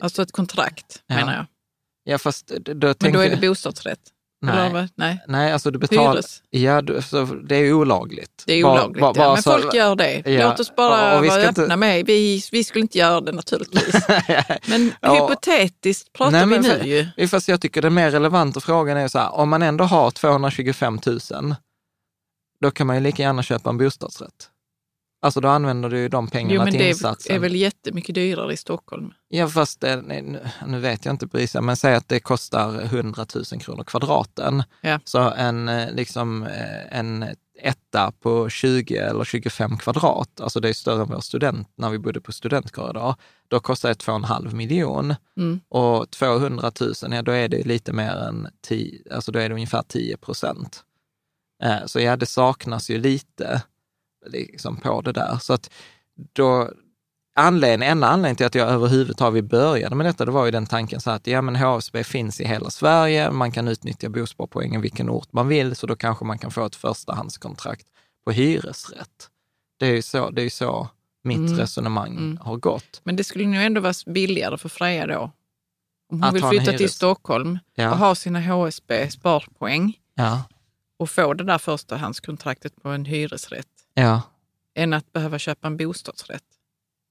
Alltså ett kontrakt ja. menar jag. Ja, fast då Men då är det bostadsrätt? Nej, nej. nej alltså du betalar... Hyres. Ja, du, så det är olagligt. Det är olagligt, bara, bara, ja. Men så, folk gör det. Ja, Låt oss bara vara öppna inte... med. Vi, vi skulle inte göra det naturligtvis. Men ja. hypotetiskt pratar nej, vi nu ju. Fast jag tycker den mer relevanta frågan är så här, om man ändå har 225 000, då kan man ju lika gärna köpa en bostadsrätt. Alltså då använder du de pengarna jo, men till det insatsen. det är väl jättemycket dyrare i Stockholm? Ja, fast det, nu vet jag inte priset, men säg att det kostar 100 000 kronor kvadraten. Ja. Så en, eh, liksom, eh, en etta på 20 eller 25 kvadrat, alltså det är större än vår student, när vi bodde på studentkorridor, då kostar det 2,5 miljon. Mm. Och 200 000, ja då är det lite mer än 10, alltså då är det ungefär 10 procent. Eh, så ja, det saknas ju lite liksom på det där. Så att då, anledning, enda anledningen till att jag överhuvudtaget började med detta, det var ju den tanken så att ja, men HSB finns i hela Sverige, man kan utnyttja bosparpoängen vilken ort man vill, så då kanske man kan få ett förstahandskontrakt på hyresrätt. Det är ju så, det är så mitt mm. resonemang mm. har gått. Men det skulle nog ändå vara billigare för Freja då? Om hon att vill flytta till Stockholm ja. och ha sina HSB sparpoäng ja. och få det där förstahandskontraktet på en hyresrätt Ja. Än att behöva köpa en bostadsrätt.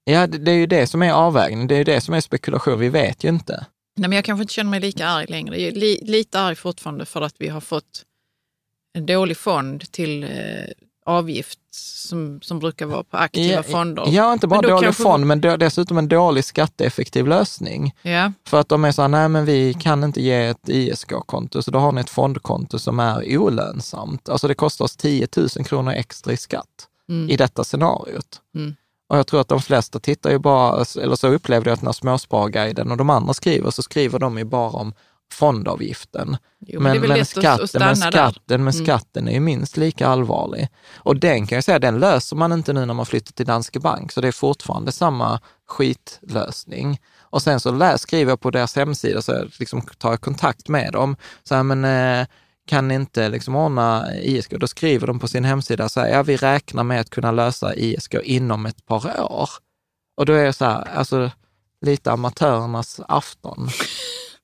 Ja, det, det är ju det som är avvägning. Det är ju det som är spekulation. Vi vet ju inte. Nej, men jag kanske inte känner mig lika arg längre. Jag är li, lite arg fortfarande för att vi har fått en dålig fond till eh, avgift som, som brukar vara på aktiva ja, fonder. Ja, inte bara dålig fond, men dessutom en dålig skatteeffektiv lösning. Ja. För att de är så här, nej men vi kan inte ge ett ISK-konto, så då har ni ett fondkonto som är olönsamt. Alltså det kostar oss 10 000 kronor extra i skatt mm. i detta scenariot. Mm. Och jag tror att de flesta tittar ju bara, eller så upplevde jag att när Småsparguiden och de andra skriver, så skriver de ju bara om fondavgiften. Jo, men, men, men, skatten, men, skatten, men mm. skatten är ju minst lika allvarlig. Och den kan jag säga, den löser man inte nu när man flyttar till Danske Bank, så det är fortfarande samma skitlösning. Och sen så läs, skriver jag på deras hemsida, så jag liksom tar jag kontakt med dem. Så här, men eh, kan ni inte liksom ordna ISK? Då skriver de på sin hemsida så här, ja vi räknar med att kunna lösa ISK inom ett par år. Och då är jag så här, alltså lite amatörernas afton.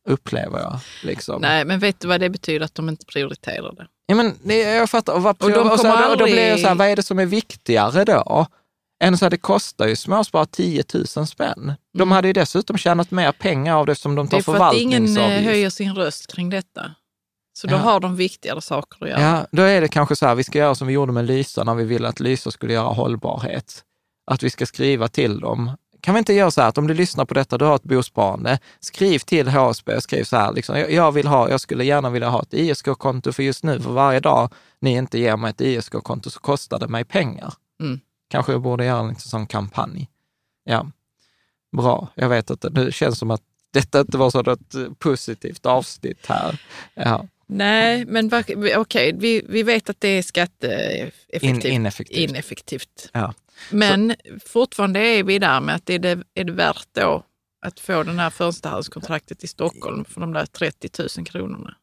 upplever jag. Liksom. Nej, men vet du vad det betyder att de inte prioriterar det? Ja, men det, jag fattar. Och, vad, och, de och, så, aldrig... och då blir jag så här, vad är det som är viktigare då? Än så här, det kostar ju småspara 10 000 spänn. De mm. hade ju dessutom tjänat mer pengar av det som de tar förvaltningsavgift. Det är för att ingen eh, höjer sin röst kring detta. Så då ja. har de viktigare saker att göra. Ja, då är det kanske så här, vi ska göra som vi gjorde med Lysa när vi ville att Lysa skulle göra hållbarhet. Att vi ska skriva till dem kan vi inte göra så här att om du lyssnar på detta, du har ett bosparande, skriv till HSB, skriv så här, liksom, jag, vill ha, jag skulle gärna vilja ha ett ISK-konto för just nu, för varje dag ni inte ger mig ett ISK-konto så kostar det mig pengar. Mm. Kanske jag borde göra en sån kampanj. Ja, bra. Jag vet att det känns som att detta inte var så ett positivt avsnitt här. Ja. Nej, men okej, okay, vi, vi vet att det är skatteeffektivt. In, ineffektivt. ineffektivt. Ja. Men så. fortfarande är vi där med att är det, är det värt då att få det här förstahandskontraktet i Stockholm för de där 30 000 kronorna?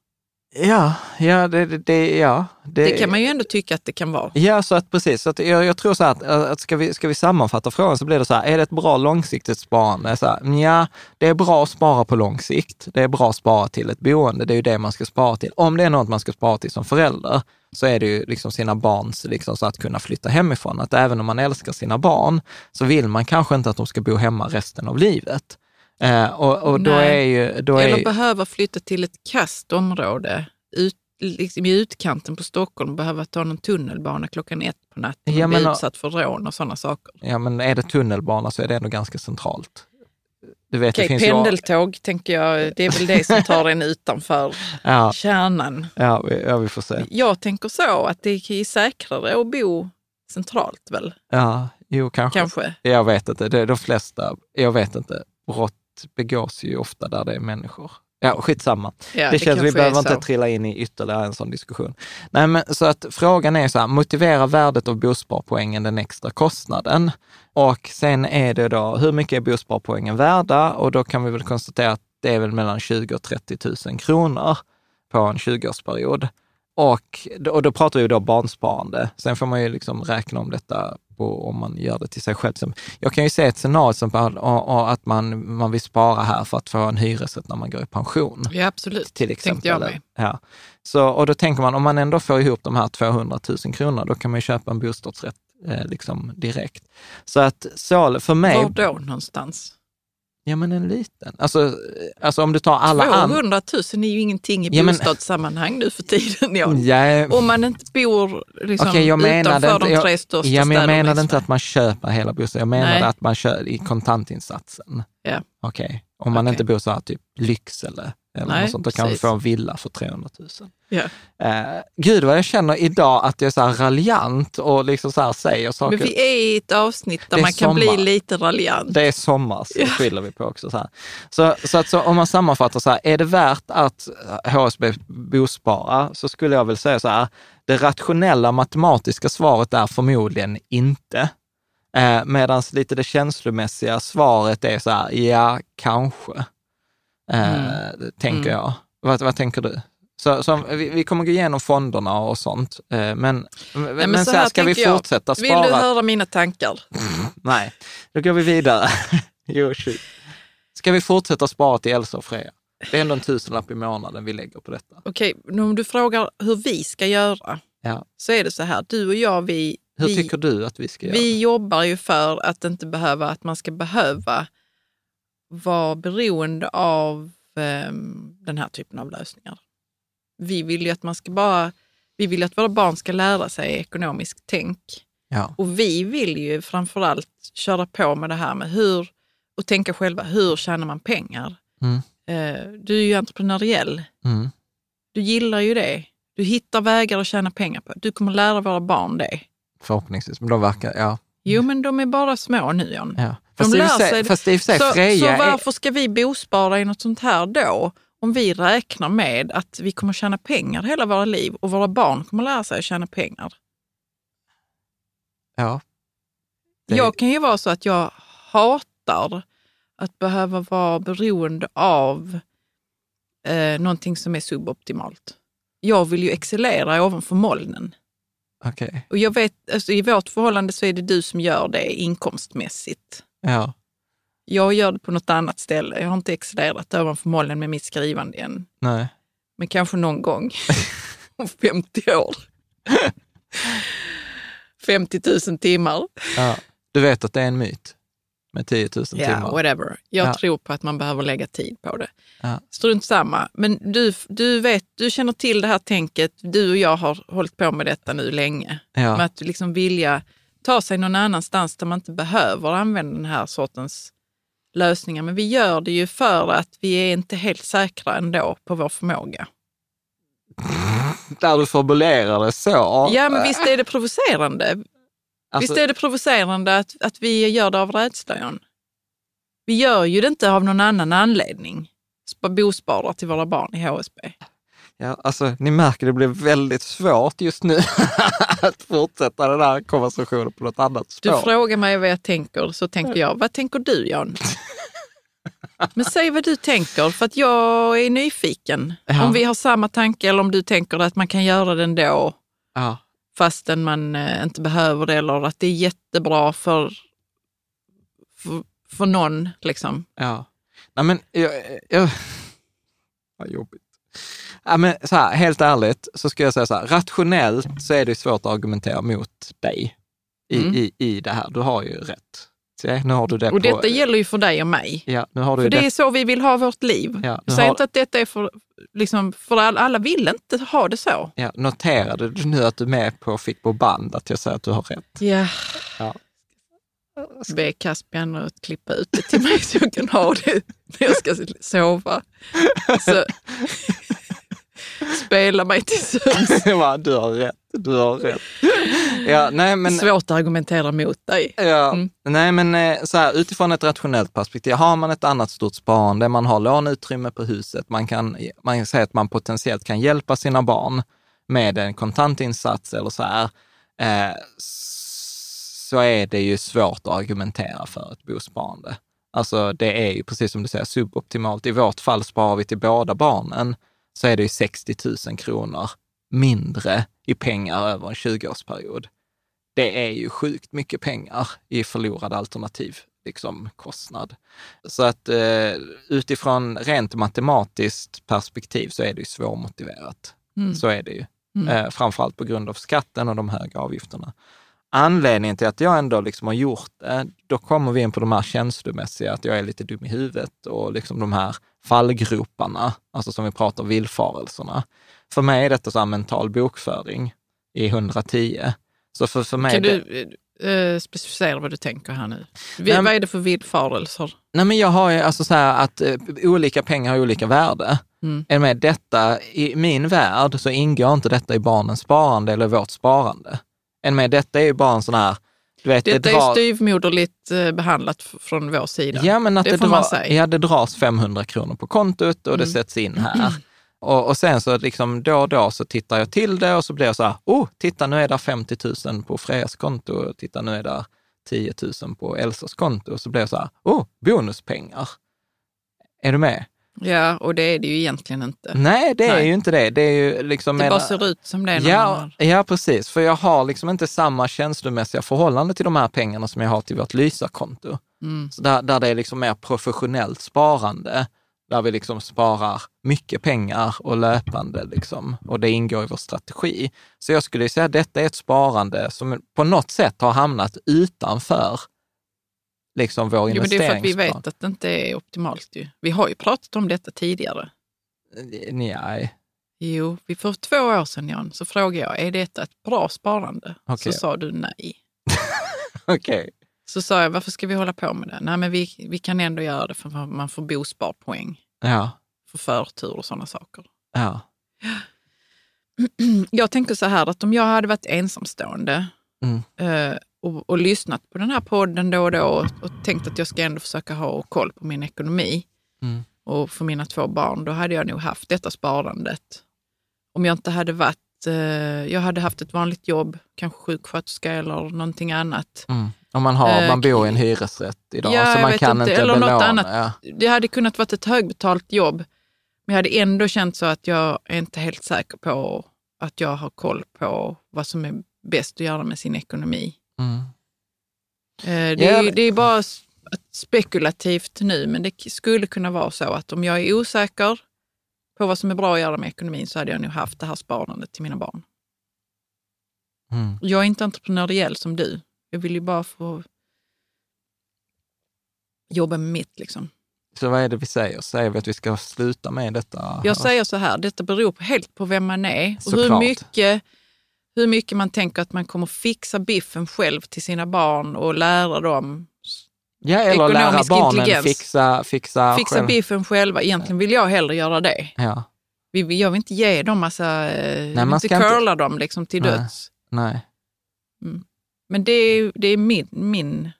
Ja, ja, det, det, det, ja. Det kan man ju ändå tycka att det kan vara. Ja, så att precis. Så att jag, jag tror så här att, att ska, vi, ska vi sammanfatta frågan så blir det så här, är det ett bra långsiktigt sparande? Så här, ja, det är bra att spara på lång sikt. Det är bra att spara till ett boende. Det är ju det man ska spara till. Om det är något man ska spara till som förälder, så är det ju liksom sina barns, liksom så att kunna flytta hemifrån. Att även om man älskar sina barn, så vill man kanske inte att de ska bo hemma resten av livet. Eh, och, och då Nej. är ju... Då Eller är, behöva flytta till ett kast område ut, liksom i utkanten på Stockholm, behöva ta någon tunnelbana klockan ett på natten Ja, och bli utsatt för rån och sådana saker. ja, men är det tunnelbana så är det ändå ganska centralt. Du vet, det Okej, finns ju- pendeltåg tänker jag, det är väl det som tar en utanför Ja, kärnan. ja, vi, ja, vi får se. Jag tänker så att det är säkrare att bo centralt väl, Ja, jo, kanske. kanske. Jag vet inte. Det är de flesta, jag vet inte. Brott begås ju ofta där det är människor. Ja, skitsamma. Ja, det känns, vi behöver inte så. trilla in i ytterligare en sån diskussion. Nej, men så att frågan är så här, motivera värdet av bosparpoängen den extra kostnaden? Och sen är det då, hur mycket är bosparpoängen värda? Och då kan vi väl konstatera att det är väl mellan 20 och 30 000 kronor på en 20-årsperiod. Och, och då pratar vi då barnsparande. Sen får man ju liksom räkna om detta på, om man gör det till sig själv. Jag kan ju se ett scenario som att man, man vill spara här för att få en hyresrätt när man går i pension Ja, absolut. till Tänkte exempel. jag med. Ja. Så, och då tänker man, om man ändå får ihop de här 200 000 kronor, då kan man ju köpa en bostadsrätt eh, liksom direkt. Så att så, för mig, Var då någonstans? Ja men en liten, alltså, eh, alltså om du tar alla andra. 200 000 är ju ingenting i Ja, men- bostadssammanhang nu för tiden. Ja. Ja, Om man inte bor liksom Okej, jag menade utanför inte- de jag- tre största ja, men jag menade inte att man köper hela bostaden, jag menade Nej. att man kör i kontantinsatsen. Ja. Okej, om man Okej. inte bor så här typ Lycksele eller Nej, något sånt, då kan precis. få en villa för 300 000. Ja. Eh, gud vad jag känner idag att jag är så här raljant och liksom så här säger saker. Men vi är i ett avsnitt där man kan sommar. bli lite raljant. Det är sommar, så skyller vi på också. Så, här. Så, så, att, så om man sammanfattar så här, är det värt att HSB bospara så skulle jag väl säga så här, det rationella matematiska svaret är förmodligen inte. Eh, Medan lite det känslomässiga svaret är så här, ja, kanske. Eh, Tänker jag. Vad, vad tänker du? Så, så vi, vi kommer gå igenom fonderna och sånt, eh, men, men, men, så här, ska vi tänker jag. fortsätta Vill spara? du höra mina tankar? Nej, då går vi vidare. jo. Ska vi fortsätta spara till Elsa och Freja? Det är ändå en tusenlapp i månaden vi lägger på detta. Okej, nu om du frågar hur vi ska göra Ja. så är det så här, du och jag, vi, Hur vi, tycker du att vi ska göra? vi jobbar ju för att inte behöva, att man ska behöva vara beroende av ehm, den här typen av lösningar. Vi vill ju att man ska bara, vi vill att våra barn ska lära sig ekonomiskt tänk. Ja. Och vi vill ju framförallt köra på med det här med hur, och tänka själva, hur tjänar man pengar? Mm. Eh, Du är ju entreprenöriell. Mm. Du gillar ju det. Du hittar vägar att tjäna pengar på. Du kommer lära våra barn det. Förhoppningsvis, men de verkar, ja. Jo, men de är bara små nu, John. ja. De Fast, lär för sig, fast i och för sig, Så, Freja så är, varför ska vi bospara i något sånt här då? Om vi räknar med att vi kommer tjäna pengar hela våra liv och våra barn kommer lära sig att tjäna pengar. ja. Det- Jag kan ju vara så att jag hatar att behöva vara beroende av eh, någonting som är suboptimalt. Jag vill ju excellera ovanför molnen. Okej, Och jag vet, alltså I vårt förhållande så är det du som gör det inkomstmässigt. Ja. Jag gör det på något annat ställe. Jag har inte excellerat ovanför molnen med mitt skrivande än. Nej. Men kanske någon gång om 50 år. 50 000 timmar. Ja. Du vet att det är en myt med 10 000 Ja, timmar? whatever. Jag Ja. tror på att man behöver lägga tid på det. Ja. Strunt samma. Men du, du, vet, du känner till det här tänket. Du och jag har hållit på med detta nu länge. Ja. Med att liksom vilja ta sig någon annanstans där man inte behöver använda den här sortens lösningar. Men vi gör det ju för att vi är inte helt säkra ändå på vår förmåga. Där du formulerar det så. Ja, men visst är det provocerande? Alltså, Visst är det provocerande att, att vi gör det av rädsla, John? Vi gör ju det inte av någon annan anledning. Sp- Bosparar till våra barn i HSB. Ja, alltså, ni märker det blir väldigt svårt just nu att fortsätta den här konversationen på något annat Du spår. frågar mig vad jag tänker, så tänker jag, vad tänker du Jan? Men säg vad du tänker, för att jag är nyfiken. Ja. Om vi har samma tanke eller om du tänker att man kan göra det ändå Ja. fastän man eh, inte behöver det eller att det är jättebra för, för, för någon. Liksom. Ja. Nej, men jag... jag vad jobbigt. Ja, men så här, helt ärligt så ska jag säga så här, rationellt så är det svårt att argumentera mot dig i, Mm. i, i det här. Du har ju rätt. Se, nu har du det Och på... detta gäller ju för dig och mig. Ja, nu har du För det det. är så vi vill ha vårt liv. Ja, har- inte att detta är för, liksom, för alla, alla vill inte ha det så. Ja, noterade du nu att du är med på fick på band att jag säger att du har rätt? Ja. Ja. Be Caspian att klippa ut det till mig så jag kan ha det när jag ska sova. Så, spela mig till sömns. Du har rätt, du har rätt. Ja, nej, men, Svårt att argumentera mot dig. ja, Mm. nej, men eh, så här, utifrån ett rationellt perspektiv, har man ett annat stort sparande, man har låneutrymme på huset, man kan, man kan säga att man potentiellt kan hjälpa sina barn med en kontantinsats eller så här, eh, så är det ju svårt att argumentera för ett bosparande. Alltså det är ju precis som du säger suboptimalt. I vårt fall sparar vi till båda barnen så är det ju 60 000 kronor mindre i pengar över en 20-årsperiod. Det är ju sjukt mycket pengar i förlorad alternativ liksom, kostnad. Så att eh, utifrån rent matematiskt perspektiv så är det ju svårmotiverat. Mm. Så är det ju. Mm. Eh, framförallt på grund av skatten och de höga avgifterna. Anledningen till att jag ändå liksom har gjort det, då kommer vi in på de här känslomässiga, att jag är lite dum i huvudet och liksom de här fallgroparna, alltså som vi pratar villfarelserna. För mig är detta så mental bokföring i 110. Så för, för mig... Kan du eh, specificera vad du tänker här nu? Vi, Nej, vad är det för villfarelser? Nej, men jag har ju alltså så här att eh, olika pengar har olika värde. Mm. Är med detta, I min värld så ingår inte detta i barnens sparande eller vårt sparande. Än med detta är ju bara en sån här, du vet, Detta det är drar- styvmoderligt eh, behandlat från vår sida. Ja, men att Det det, får man dra, säga. ja, det dras 500 kronor på kontot och det Mm. sätts in här. Och, och sen så liksom då och då så tittar jag till det och så blir jag så här, oh, titta nu är det 50 000 på Frejas konto, titta nu är det 10 000 på Elsas konto. Och så blir jag så här, oh, bonuspengar. Är du med? Ja, och det är det ju egentligen inte. Nej, det är Nej. ju inte det. Det är ju liksom... Det en- bara ser ut som det man Ja, ja, precis. För jag har liksom inte samma känslomässiga förhållande till de här pengarna som jag har till vårt Lysa-konto. Mm. Så där, där det är liksom mer professionellt sparande, där vi liksom sparar mycket pengar och löpande liksom, och det ingår i vår strategi. Så jag skulle säga att detta är ett sparande som på något sätt har hamnat utanför liksom vår Jo, men det är för att vi investeringsplan. vet att det inte är optimalt. Ju. Vi har ju pratat om detta tidigare. Nej, Jo, vi för två år sedan Jan, så frågade jag, är detta ett bra sparande? Okej. Så sa du nej. okej. Så sa jag, varför ska vi hålla på med det? Nej, men vi, vi kan ändå göra det för man får bosparpoäng Ja, för förtur och sådana saker. ja. Jag tänker så här att om jag hade varit ensamstående Mm. Eh, och, och lyssnat på den här podden då och då och, och tänkt att jag ska ändå försöka ha koll på min ekonomi Mm. och för mina två barn, då hade jag nog haft detta sparandet. Om jag inte hade varit, eh, jag hade haft ett vanligt jobb, kanske sjuksköterska eller någonting annat. Mm. Om man, har, Eh, man bor i en hyresrätt idag, ja, så man kan inte, inte, eller något belåna. annat. Ja. Det hade kunnat vara ett högbetalt jobb, men jag hade ändå känt så att jag är inte helt säker på att jag har koll på vad som är bäst att göra med sin ekonomi. Mm. Det Ja, är, men- det är bara spekulativt nu, men det skulle kunna vara så att om jag är osäker på vad som är bra att göra med ekonomin så hade jag nog haft det här sparandet till mina barn. Mm. Jag är inte entreprenöriell som du. Jag vill ju bara få jobba med mitt. Liksom. Så vad är det vi säger? Säger vi att vi ska sluta med detta? Jag säger så här, detta beror på- helt på vem man är och hur Såklart. mycket, hur mycket man tänker att man kommer fixa biffen själv till sina barn och lära dem Ja, eller lära barnen intelligens. fixa, fixa, fixa själv. biffen själva. Egentligen vill jag hellre göra det. Ja, Vi, jag vill inte ge dem massa, eh, vill man inte ska inte- curla dem liksom till Nej. döds. nej. Men det är, det är min, min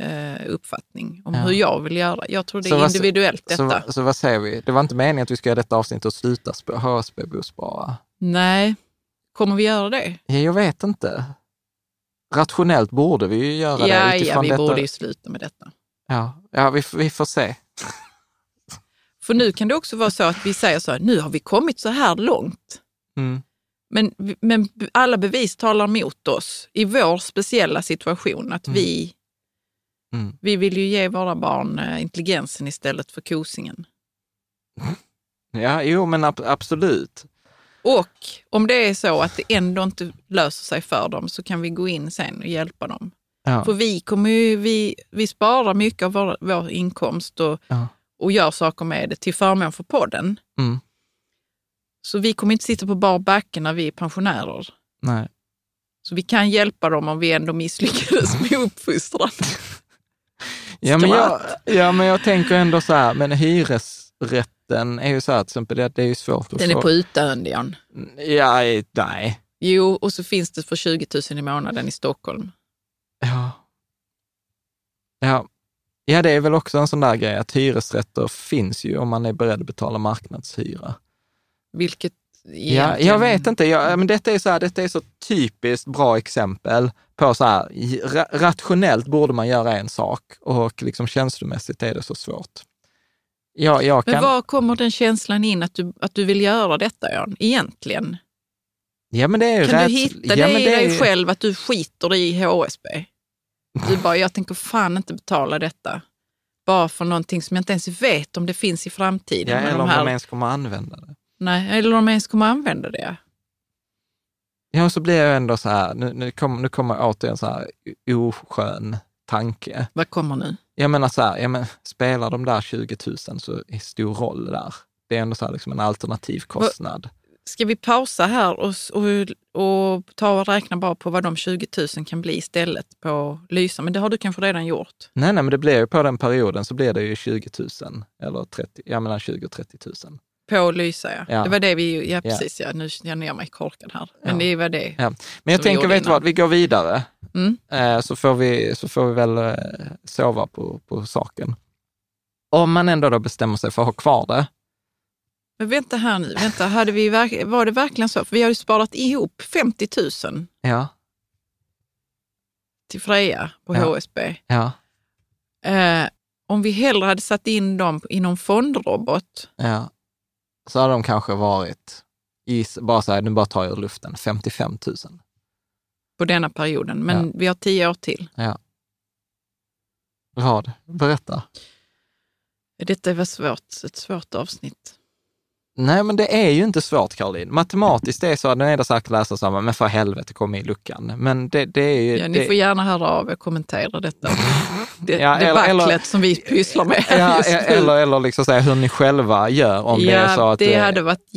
eh, uppfattning om Ja. hur jag vill göra. Jag tror det Så är vad- individuellt Så, detta. vad- så vad säger vi? Det var inte meningen att vi ska göra detta avsnitt och sluta sp- HSB-bospara. Nej, kommer vi göra det? Ja, jag vet inte. Rationellt borde vi ju göra Ja, det ja, vi detta. borde ju sluta med detta. Ja, ja vi, vi får se. För nu kan det också vara så att vi säger så här, nu har vi kommit så här långt. Mm. Men, men alla bevis talar emot oss i vår speciella situation. Att vi, Mm. vi vill ju ge våra barn eh, intelligensen istället för kosingen. Ja, jo men ab- absolut. Och om det är så att det ändå inte löser sig för dem så kan vi gå in sen och hjälpa dem. Ja. För vi, kommer ju, vi, vi sparar mycket av vår, vår inkomst och, Ja. och gör saker med det till förmån för podden. Mm. Så vi kommer inte sitta på bar backe när vi är pensionärer. Nej. Så vi kan hjälpa dem om vi ändå misslyckades med uppfostran. Ja men, jag, ja, men jag tänker ändå så här, men hyresrätten är ju så här, till exempel, det, det är ju svårt att Den är få. på utdöende, Jan. Ja, nej. Jo, och så finns det för 20 000 i månaden i Stockholm. Ja. Ja. ja, det är väl också en sån där grej att hyresrätter finns ju om man är beredd att betala marknadshyra. Vilket Ja, egentligen- jag vet inte. Jag, men detta, är så här, detta är så typiskt bra exempel på så här, ra, rationellt borde man göra en sak och liksom känslomässigt är det så svårt. Ja, jag Men kan, var kommer den känslan in att du, att du vill göra detta, Jan? Egentligen? ja, men det är ju Kan rätt- du hitta ja, det men i dig ju- själv att du skiter i HSB? Du bara, jag tänker fan inte betala detta. Bara för någonting som jag inte ens vet om det finns i framtiden. Ja, eller de om här, de ens kommer använda det. Nej, eller om de ens kommer använda det. Ja, och så blir jag ändå så här, nu, nu kommer nu kommer återigen så här oskön tanke. Vad kommer nu? Jag menar så här, ja, men spelar de där 20 000 så är stor roll där. Det är ändå så liksom en alternativ kostnad. Ska vi pausa här och, och, och ta och räkna bara på vad de 20 000 kan bli istället på Lysa? Men det har du kanske redan gjort. Nej, nej, men det blir ju på den perioden så blir det ju 20 000 eller 30, ja mellan 20 och 30 000. På Lysa, ja. Ja. Det var det vi... Ja, precis. Ja. Nu känner jag mig korkad här. Men Ja. det var det. Ja. Men jag tänker, vet du vad, vi går vidare. Mm. Eh, så, får vi, så får vi väl eh, sova på, på saken. Om man ändå då bestämmer sig för att ha kvar det, Men vänta här nu. Vänta, hade vi, var det verkligen så? För vi har ju sparat ihop 50 000 ja, till Freja på Ja. HSB. ja, Eh, om vi hellre hade satt in dem i någon fondrobot, ja, så har de kanske varit, i, bara så här, nu bara tar jag ur luften, 55 000. På denna perioden, men Ja. vi har tio år till. Ja. Vad? Berätta. Detta var svårt, ett svårt avsnitt. Nej, men det är ju inte svårt, Caroline. Matematiskt är det så att den ena säkert läser samma, men för helvete, kom i luckan. Men det, det är ju... Ja, ni det, får gärna höra av er och kommentera detta. Det, Ja, debaclet eller- som vi pysslar med ja, just nu. eller, eller liksom säga hur ni själva gör om det är så ja, att... det hade varit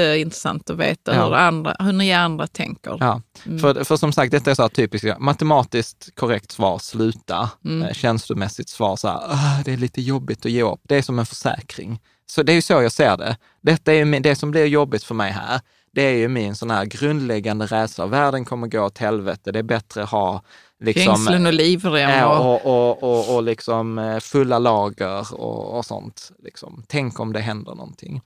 jätteintressant att veta Ja. hur, andra, hur ni andra tänker. Ja, Mm. för, för som sagt, detta är så här typiskt, matematiskt korrekt svar, sluta. Mm. Eh, känslomässigt svar, så här, "Ah, det är lite jobbigt att ge upp. Det är som en försäkring. Så det är ju så jag ser det. Detta är ju min- det som blir jobbigt för mig här. Det är ju min sån här grundläggande rädsla. Världen kommer gå åt helvete. Det är bättre att ha liksom, Fängslen och livrem. Och, och, och, och, och liksom eh, fulla lager och, och sånt. Liksom. Tänk om det händer någonting.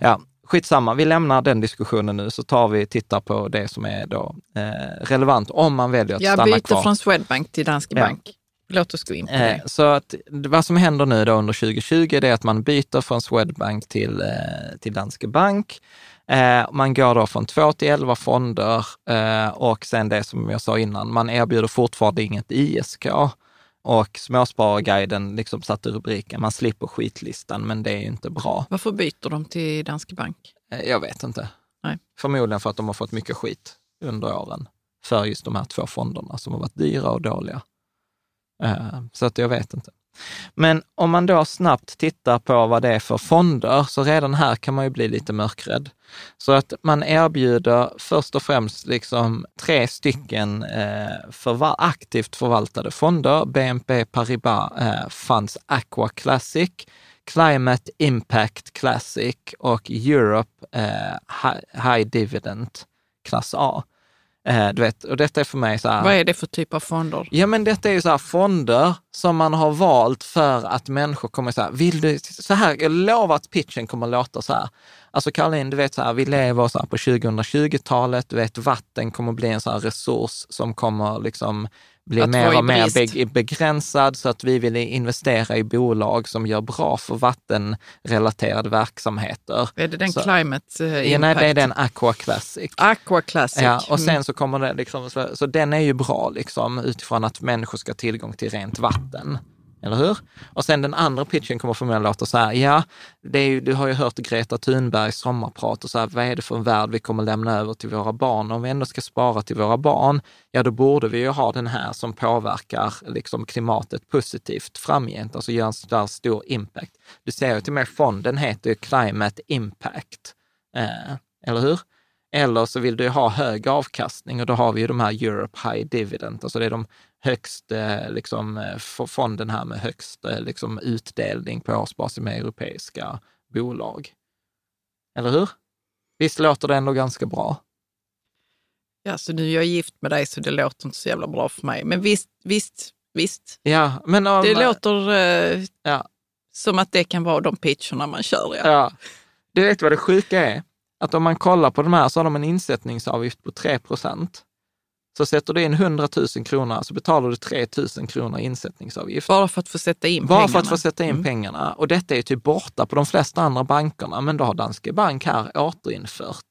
Ja, skitsamma, vi lämnar den diskussionen nu så tar vi tittar på det som är då eh, relevant om man väljer att jag stanna byter kvar. från Swedbank till Danske Ja. Bank. Låt oss gå in på Eh, det. så att vad som händer nu då under 2020 det är att man byter från Swedbank till, eh, till Danske Bank. Eh, man går då från två till elva fonder eh, och sen det som jag sa innan, man erbjuder fortfarande inget ISK. Och Småspararguiden liksom satte rubriken, man slipper skitlistan, men det är ju inte bra. Varför byter de till Danske Bank? Eh, jag vet inte. Nej. Förmodligen för att de har fått mycket skit under åren för just de här två fonderna som har varit dyra och dåliga. Eh, Så att jag vet inte. Men om man då snabbt tittar på vad det är för fonder, så redan här kan man ju bli lite mörkrädd. Så att man erbjuder först och främst liksom tre stycken eh, förva- aktivt förvaltade fonder, BNP Paribas eh, Funds Aqua Classic, Climate Impact Classic och Europe eh, High, High Dividend klass A. Eh, du vet, och detta är för mig så här... Vad är det för typ av fonder? Ja, men detta är ju så här fonder som man har valt för att människor kommer så här, vill du, så här, jag lovar att pitchen kommer låta så här. Alltså Caroline, du vet så här, vi lever så här på 2020-talet, du vet vatten kommer bli en så här resurs som kommer liksom bli Att mer och mer begränsad så att vi vill investera i bolag som gör bra för vattenrelaterade verksamheter. Är det den Så- climate eh, Ja, nej, impact? det är den Aqua Classic. Aqua Classic. Ja, och sen Mm. så kommer det liksom, så, så den är ju bra liksom utifrån att människor ska ha tillgång till rent vatten. Eller hur? Och sen den andra pitchen kommer förmodligen låta så här, ja, det är ju, du har ju hört Greta Thunbergs sommarprat och så här, vad är det för en värld vi kommer lämna över till våra barn? Om vi ändå ska spara till våra barn, ja då borde vi ju ha den här som påverkar liksom klimatet positivt framgent, alltså gör en sån stor impact. Du ser ju till och med fonden heter ju Climate Impact, eh, eller hur? Eller så vill du ju ha hög avkastning och då har vi ju de här Europe High Dividend, alltså det är de högst, eh, liksom, eh, fonden här med högst eh, liksom, utdelning på årsbasis med europeiska bolag. Eller hur? Visst låter det ändå ganska bra? Ja, så nu är jag gift med dig så det låter inte så jävla bra för mig. Men visst, visst, visst. Ja, men om, Det låter eh, ja, som att det kan vara de pitcherna man kör. Ja. ja. Du vet vad det sjuka är? Att om man kollar på de här så har de en insättningsavgift på 3 procent. Så sätter du in 100 000 kronor så betalar du 3 000 kronor i insättningsavgift. Bara för att få sätta in Bara pengarna. för att få sätta in Mm. pengarna. Och detta är ju typ borta på de flesta andra bankerna, men då har Danske Bank här återinfört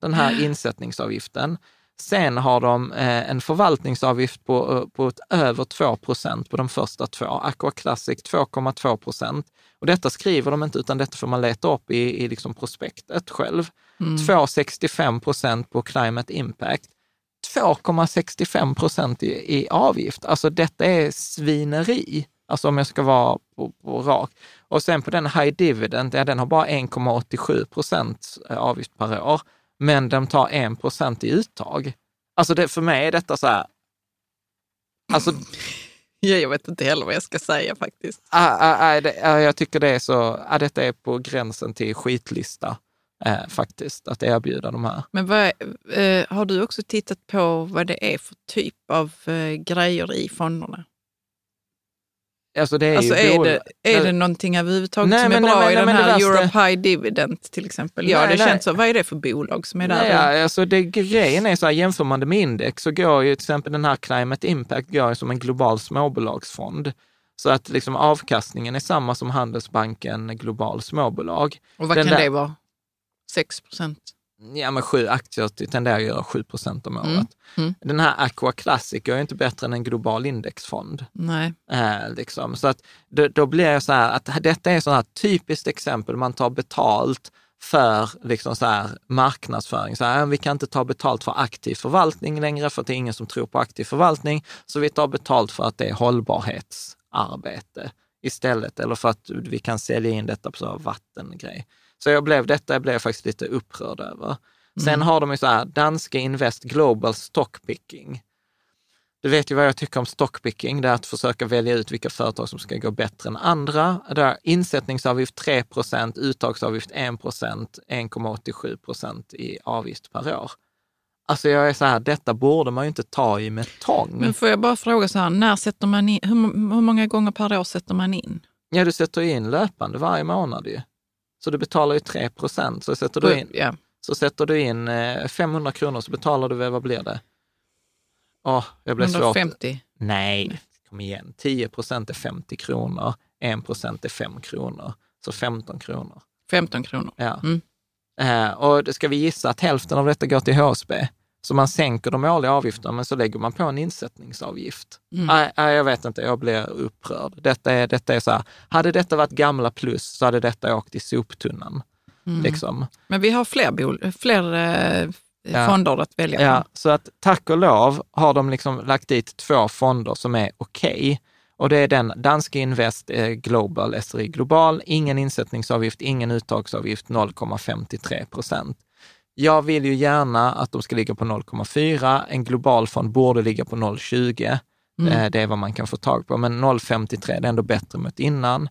den här insättningsavgiften. Sen har de eh, en förvaltningsavgift på, eh, på ett över 2 procent på de första två. Aqua Classic 2,2 procent. Och detta skriver de inte, utan detta får man leta upp i, i liksom prospektet själv. 2,65 procent på Climate Impact. 2,65 procent i, i avgift. Alltså detta är svineri. Alltså om jag ska vara på, på rak. Och sen på den high dividend, ja, den har bara 1,87 procent avgift per år, men de tar 1 procent i uttag. Alltså det, för mig är detta så här, alltså Ja, jag vet inte heller vad jag ska säga faktiskt. ah, ah, ah, det, ah, jag tycker det är så, ah, detta är på gränsen till skitlista eh, faktiskt, att erbjuda de här. Men vad, eh, har du också tittat på vad det är för typ av eh, grejer i fonderna? Alltså det är Alltså ju är det, är det någonting överhuvudtaget Nej, som är men- bra nej, i men- den här Europe High Dividend till exempel? Ja, Nej, det nej. känns så. Vad är det för bolag som är där? Nej, alltså det, grejen är så här, jämför man det med index så går ju till exempel den här Climate Impact går ju som en global småbolagsfond. Så att liksom avkastningen är samma som Handelsbanken Global Småbolag. Och vad den kan där- det vara? 6 procent? Ja, men sju aktier tenderar att göra 7 procent om året. Mm, mm. Den här Aqua Classic är inte bättre än en global indexfond. Nej. Eh, liksom. Så att då, då blir det så här att detta är här typiskt exempel, man tar betalt för liksom så här marknadsföring. Så här, vi kan inte ta betalt för aktiv förvaltning längre för det är ingen som tror på aktiv förvaltning. Så vi tar betalt för att det är hållbarhetsarbete istället, eller för att vi kan sälja in detta på vattengrej. Så jag blev, detta blev jag faktiskt lite upprörd över. Sen har de ju så här, Danske Invest Global Stockpicking. Du vet ju vad jag tycker om stockpicking, det är att försöka välja ut vilka företag som ska gå bättre än andra. Där är insättningsavgift 3% uttagsavgift 1% 1,87 procent i avgift per år. Alltså jag är så här, detta borde man ju inte ta i med tång. Men får jag bara fråga så här, när sätter man in, hur, hur många gånger per år sätter man in? Ja, du sätter in löpande varje månad ju. Så du betalar ju 3 så sätter du in, Ja. så sätter du in eh, 500 kronor så betalar du, vad blir det? Åh, jag blev svårt. 150? Nej, kom igen. 10 procent är 50 kronor, 1 procent är 5 kronor, så 15 kronor. 15 kronor. Ja. Mm. Eh, och då ska vi gissa att hälften av detta går till HSB. Så man sänker de årliga avgifterna, men så lägger man på en insättningsavgift. Mm. Nej, nej, jag vet inte, jag blir upprörd. Detta är, detta är så här, hade detta varit gamla plus så hade detta åkt i soptunnan. Mm. Liksom. Men vi har fler, bol- fler eh, Ja. fonder att välja Ja, på. så att tack och lov har de liksom lagt dit två fonder som är okej. Och det är den Danske Invest eh, Global, SRI Global, ingen insättningsavgift, ingen uttagsavgift, 0,53 procent. Jag vill ju gärna att de ska ligga på 0,4. En global fond borde ligga på 0,20. Mm. Eh, Det är vad man kan få tag på, men 0,53 det är ändå bättre mot innan.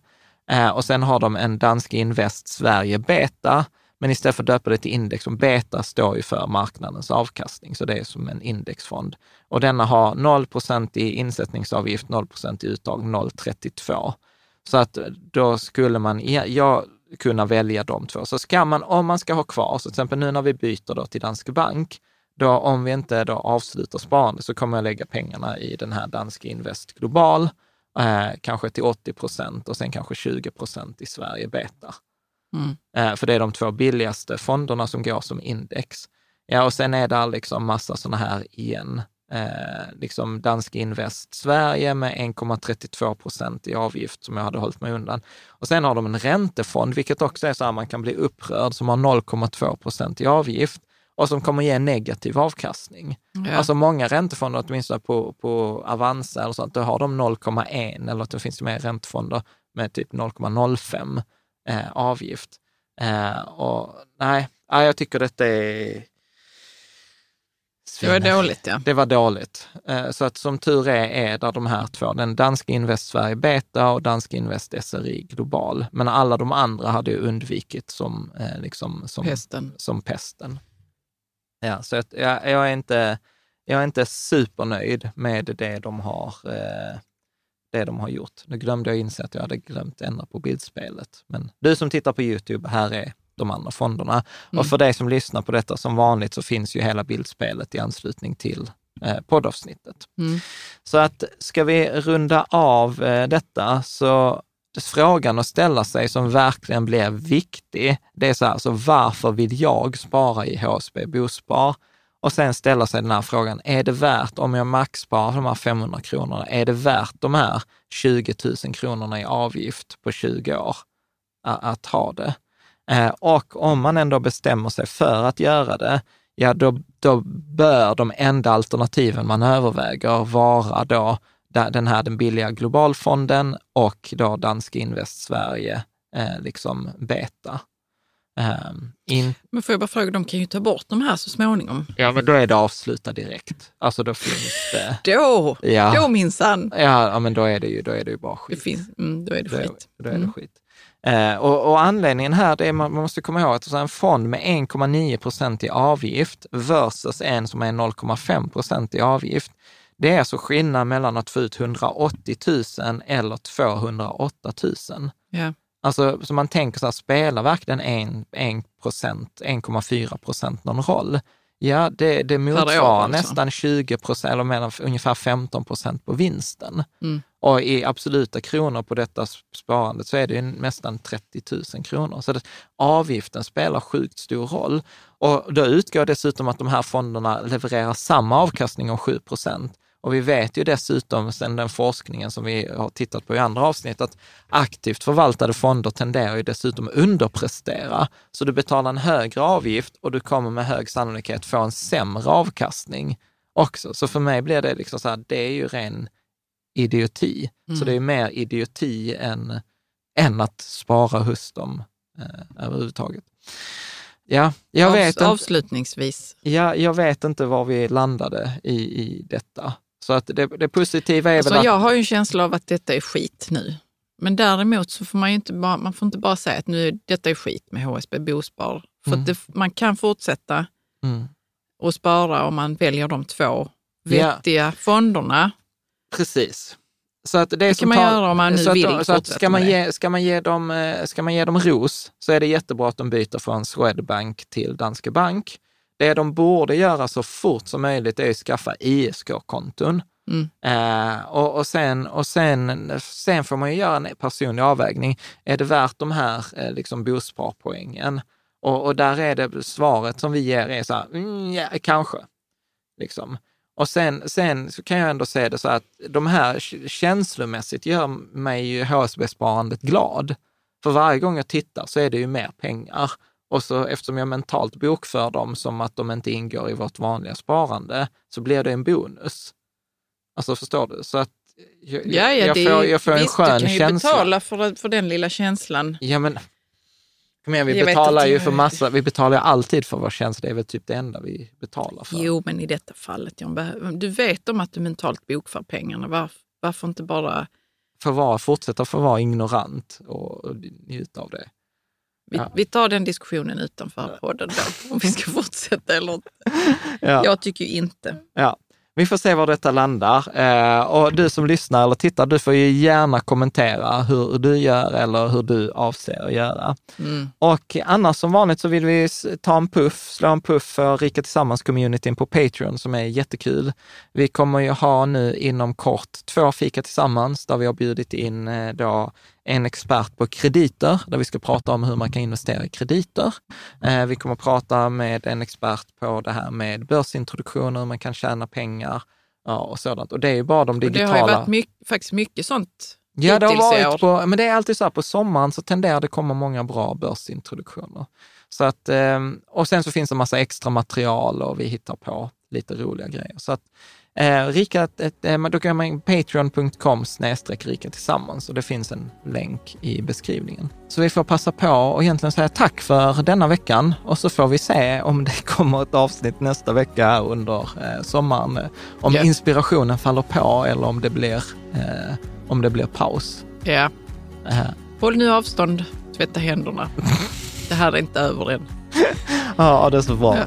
Eh, Och sen har de en Danske Invest Sverige Beta, men istället för att döpa det till index, som beta står ju för marknadens avkastning, så det är som en indexfond. Och denna har 0% i insättningsavgift, 0% i uttag, 0,32. Så att då skulle man, ja, jag kunna välja de två. Så ska man, om man ska ha kvar, så till exempel nu när vi byter då till Danske Bank, då, om vi inte då avslutar sparande så kommer jag lägga pengarna i den här danska Invest Global, eh, kanske till 80 procent och sen kanske 20 procent i Sverige Beta. Mm. Eh, för det är de två billigaste fonderna som går som index. Ja, och sen är det liksom massa sådana här igen. Eh, liksom Dansk Invest Sverige med 1,32 procent i avgift som jag hade hållit mig undan. Och sen har de en räntefond, vilket också är så här man kan bli upprörd, som har 0,2 procent i avgift och som kommer ge negativ avkastning. Ja. Alltså många räntefonder, åtminstone på, på Avanza eller sånt, då har de 0,1 eller det finns det mer räntefonder med typ 0,05 eh, avgift. Eh, och nej, ja, jag tycker detta är... Det var dåligt ja. Det var dåligt. Eh, Så att som tur är, är där de här två, den danska Invest Sverige Beta och danska Invest SRI Global. Men alla de andra hade ju undvikit som, eh, liksom, som, Pesten. som pesten. Ja, så att jag, jag, är inte, jag är inte supernöjd med det de har eh, det de har gjort. Nu glömde jag inse att jag hade glömt ändra på bildspelet. Men du som tittar på YouTube, här är de andra fonderna. Och för dig som lyssnar på detta, som vanligt så finns ju hela bildspelet i anslutning till eh, poddavsnittet. Mm. Så att ska vi runda av eh, detta så frågan att ställa sig som verkligen blir viktig, det är så här, så varför vill jag spara i HSB Bospar? Och sen ställa sig den här frågan, är det värt, om jag maxsparar de här 500 kronorna, är det värt de här 20 000 kronorna i avgift på 20 år att ha det? Eh, och om man ändå bestämmer sig för att göra det, ja då, då bör de enda alternativen man överväger vara då den här den billiga globalfonden och då Danske Invest Sverige, eh, liksom beta. Um, in, Men får jag bara fråga, de kan ju ta bort de här så småningom. ja, men då är det avslutat direkt. Alltså då finns det... Då, Ja. då minsann. Ja, ja, men då är det ju, då är det ju bara Det skit. finns, mm, då är det Då skit. då är det Mm. skit. Eh, och, och anledningen här, det är man, man måste komma ihåg att en fond med 1,9 procent i avgift versus en som är 0,5 procent i avgift, det är alltså skillnad mellan att få ut 180 000 eller 208 000. Ja. Alltså, så man tänker så här, spelar verkligen 1 procent, 1,4 procent någon roll? Ja, det, det motsvarar alltså. nästan 20 procent, eller mellan, ungefär 15 procent på vinsten. Mm. Och i absoluta kronor på detta sparandet så är det ju nästan 30 000 kronor. Så det, avgiften spelar sjukt stor roll. Och då utgår dessutom att de här fonderna levererar samma avkastning om 7 procent. Och vi vet ju dessutom sedan den forskningen som vi har tittat på i andra avsnitt att aktivt förvaltade fonder tenderar ju dessutom underprestera. Så du betalar en högre avgift och du kommer med hög sannolikhet få en sämre avkastning också. Så för mig blir det liksom så här, det är ju ren idioti. Så det är mer idioti än, än att spara hos dem eh, överhuvudtaget. Ja, jag Avs- vet, inte, Avslutningsvis. ja, jag vet inte var vi landade i, i detta. Så att det, det positiva är Alltså, väl att... jag har ju en känsla av att detta är skit nu. Men däremot så får man ju inte bara, man får inte bara säga att nu detta är skit med HSB Bospar. För att det, man kan fortsätta Mm. och spara om man väljer de två Ja. vettiga fonderna. Precis. Så att det, Det kan man tar- göra om man nu så att, vill så att ska, man ge, ska, man ge dem, eh, ska man ge dem ros så är det jättebra att de byter från Swedbank till Danske Bank. Det de borde göra så fort som möjligt är att skaffa ISK-konton. Mm. Eh, och och, sen, och sen, sen får man ju göra en personlig avvägning. Är det värt de här eh, liksom bosparpoängen? Och, och där är det svaret som vi ger är så här, mm, ja, kanske. Liksom. Och sen, sen så kan jag ändå säga det så att de här känslomässigt gör mig ju HSB-sparandet glad. För varje gång jag tittar så är det ju mer pengar. Och så eftersom jag mentalt bokför dem som att de inte ingår i vårt vanliga sparande, så blir det en bonus. Alltså förstår du? Så att jag, Ja, ja, jag, det får, jag får en visst, skön du kan ju känsla. betala för, för den lilla känslan. Ja, men kom igen, vi Jag betalar ju för massa, vi betalar alltid för vår känsla. Det är väl typ det enda vi betalar för. Jo, men i detta fallet, John, du vet om att du mentalt bokför pengarna. Varför, varför inte bara... För var, fortsätta vara ignorant och, och njuta av det. Vi, Ja. vi tar den diskussionen utanför podden då, om vi ska fortsätta eller inte. Ja. Jag tycker inte. Ja. Vi får se var detta landar. Eh, och du som lyssnar eller tittar, du får ju gärna kommentera hur du gör eller hur du avser att göra. Mm. Och annars som vanligt så vill vi ta en puff, slå en puff för Rika Tillsammans-communityn på Patreon som är jättekul. Vi kommer ju ha nu inom kort två fika tillsammans där vi har bjudit in eh, då en expert på krediter, där vi ska prata om hur man kan investera i krediter. Eh, vi kommer prata med en expert på det här med börsintroduktioner, hur man kan tjäna pengar ja, och sådant. Och det är ju bara de Och det digitala... har ju varit mycket, faktiskt mycket sånt Ja, det har varit på, men det är alltid så här på sommaren så tenderar det komma många bra börsintroduktioner. Så att, ehm, och sen så finns det en massa extra material och vi hittar på lite roliga grejer. Så att, eh, Rika, eh, då kan man patreon.com snedstreck Rika Tillsammans och det finns en länk i beskrivningen. Så vi får passa på och egentligen säga tack för denna veckan och så får vi se om det kommer ett avsnitt nästa vecka under eh, sommaren. eh, Om Ja. inspirationen faller på eller om det blir, eh, om det blir paus. Ja. Eh, Håll nu avstånd, tvätta händerna. Det här är inte över än. Ja, det är så bra. Ja.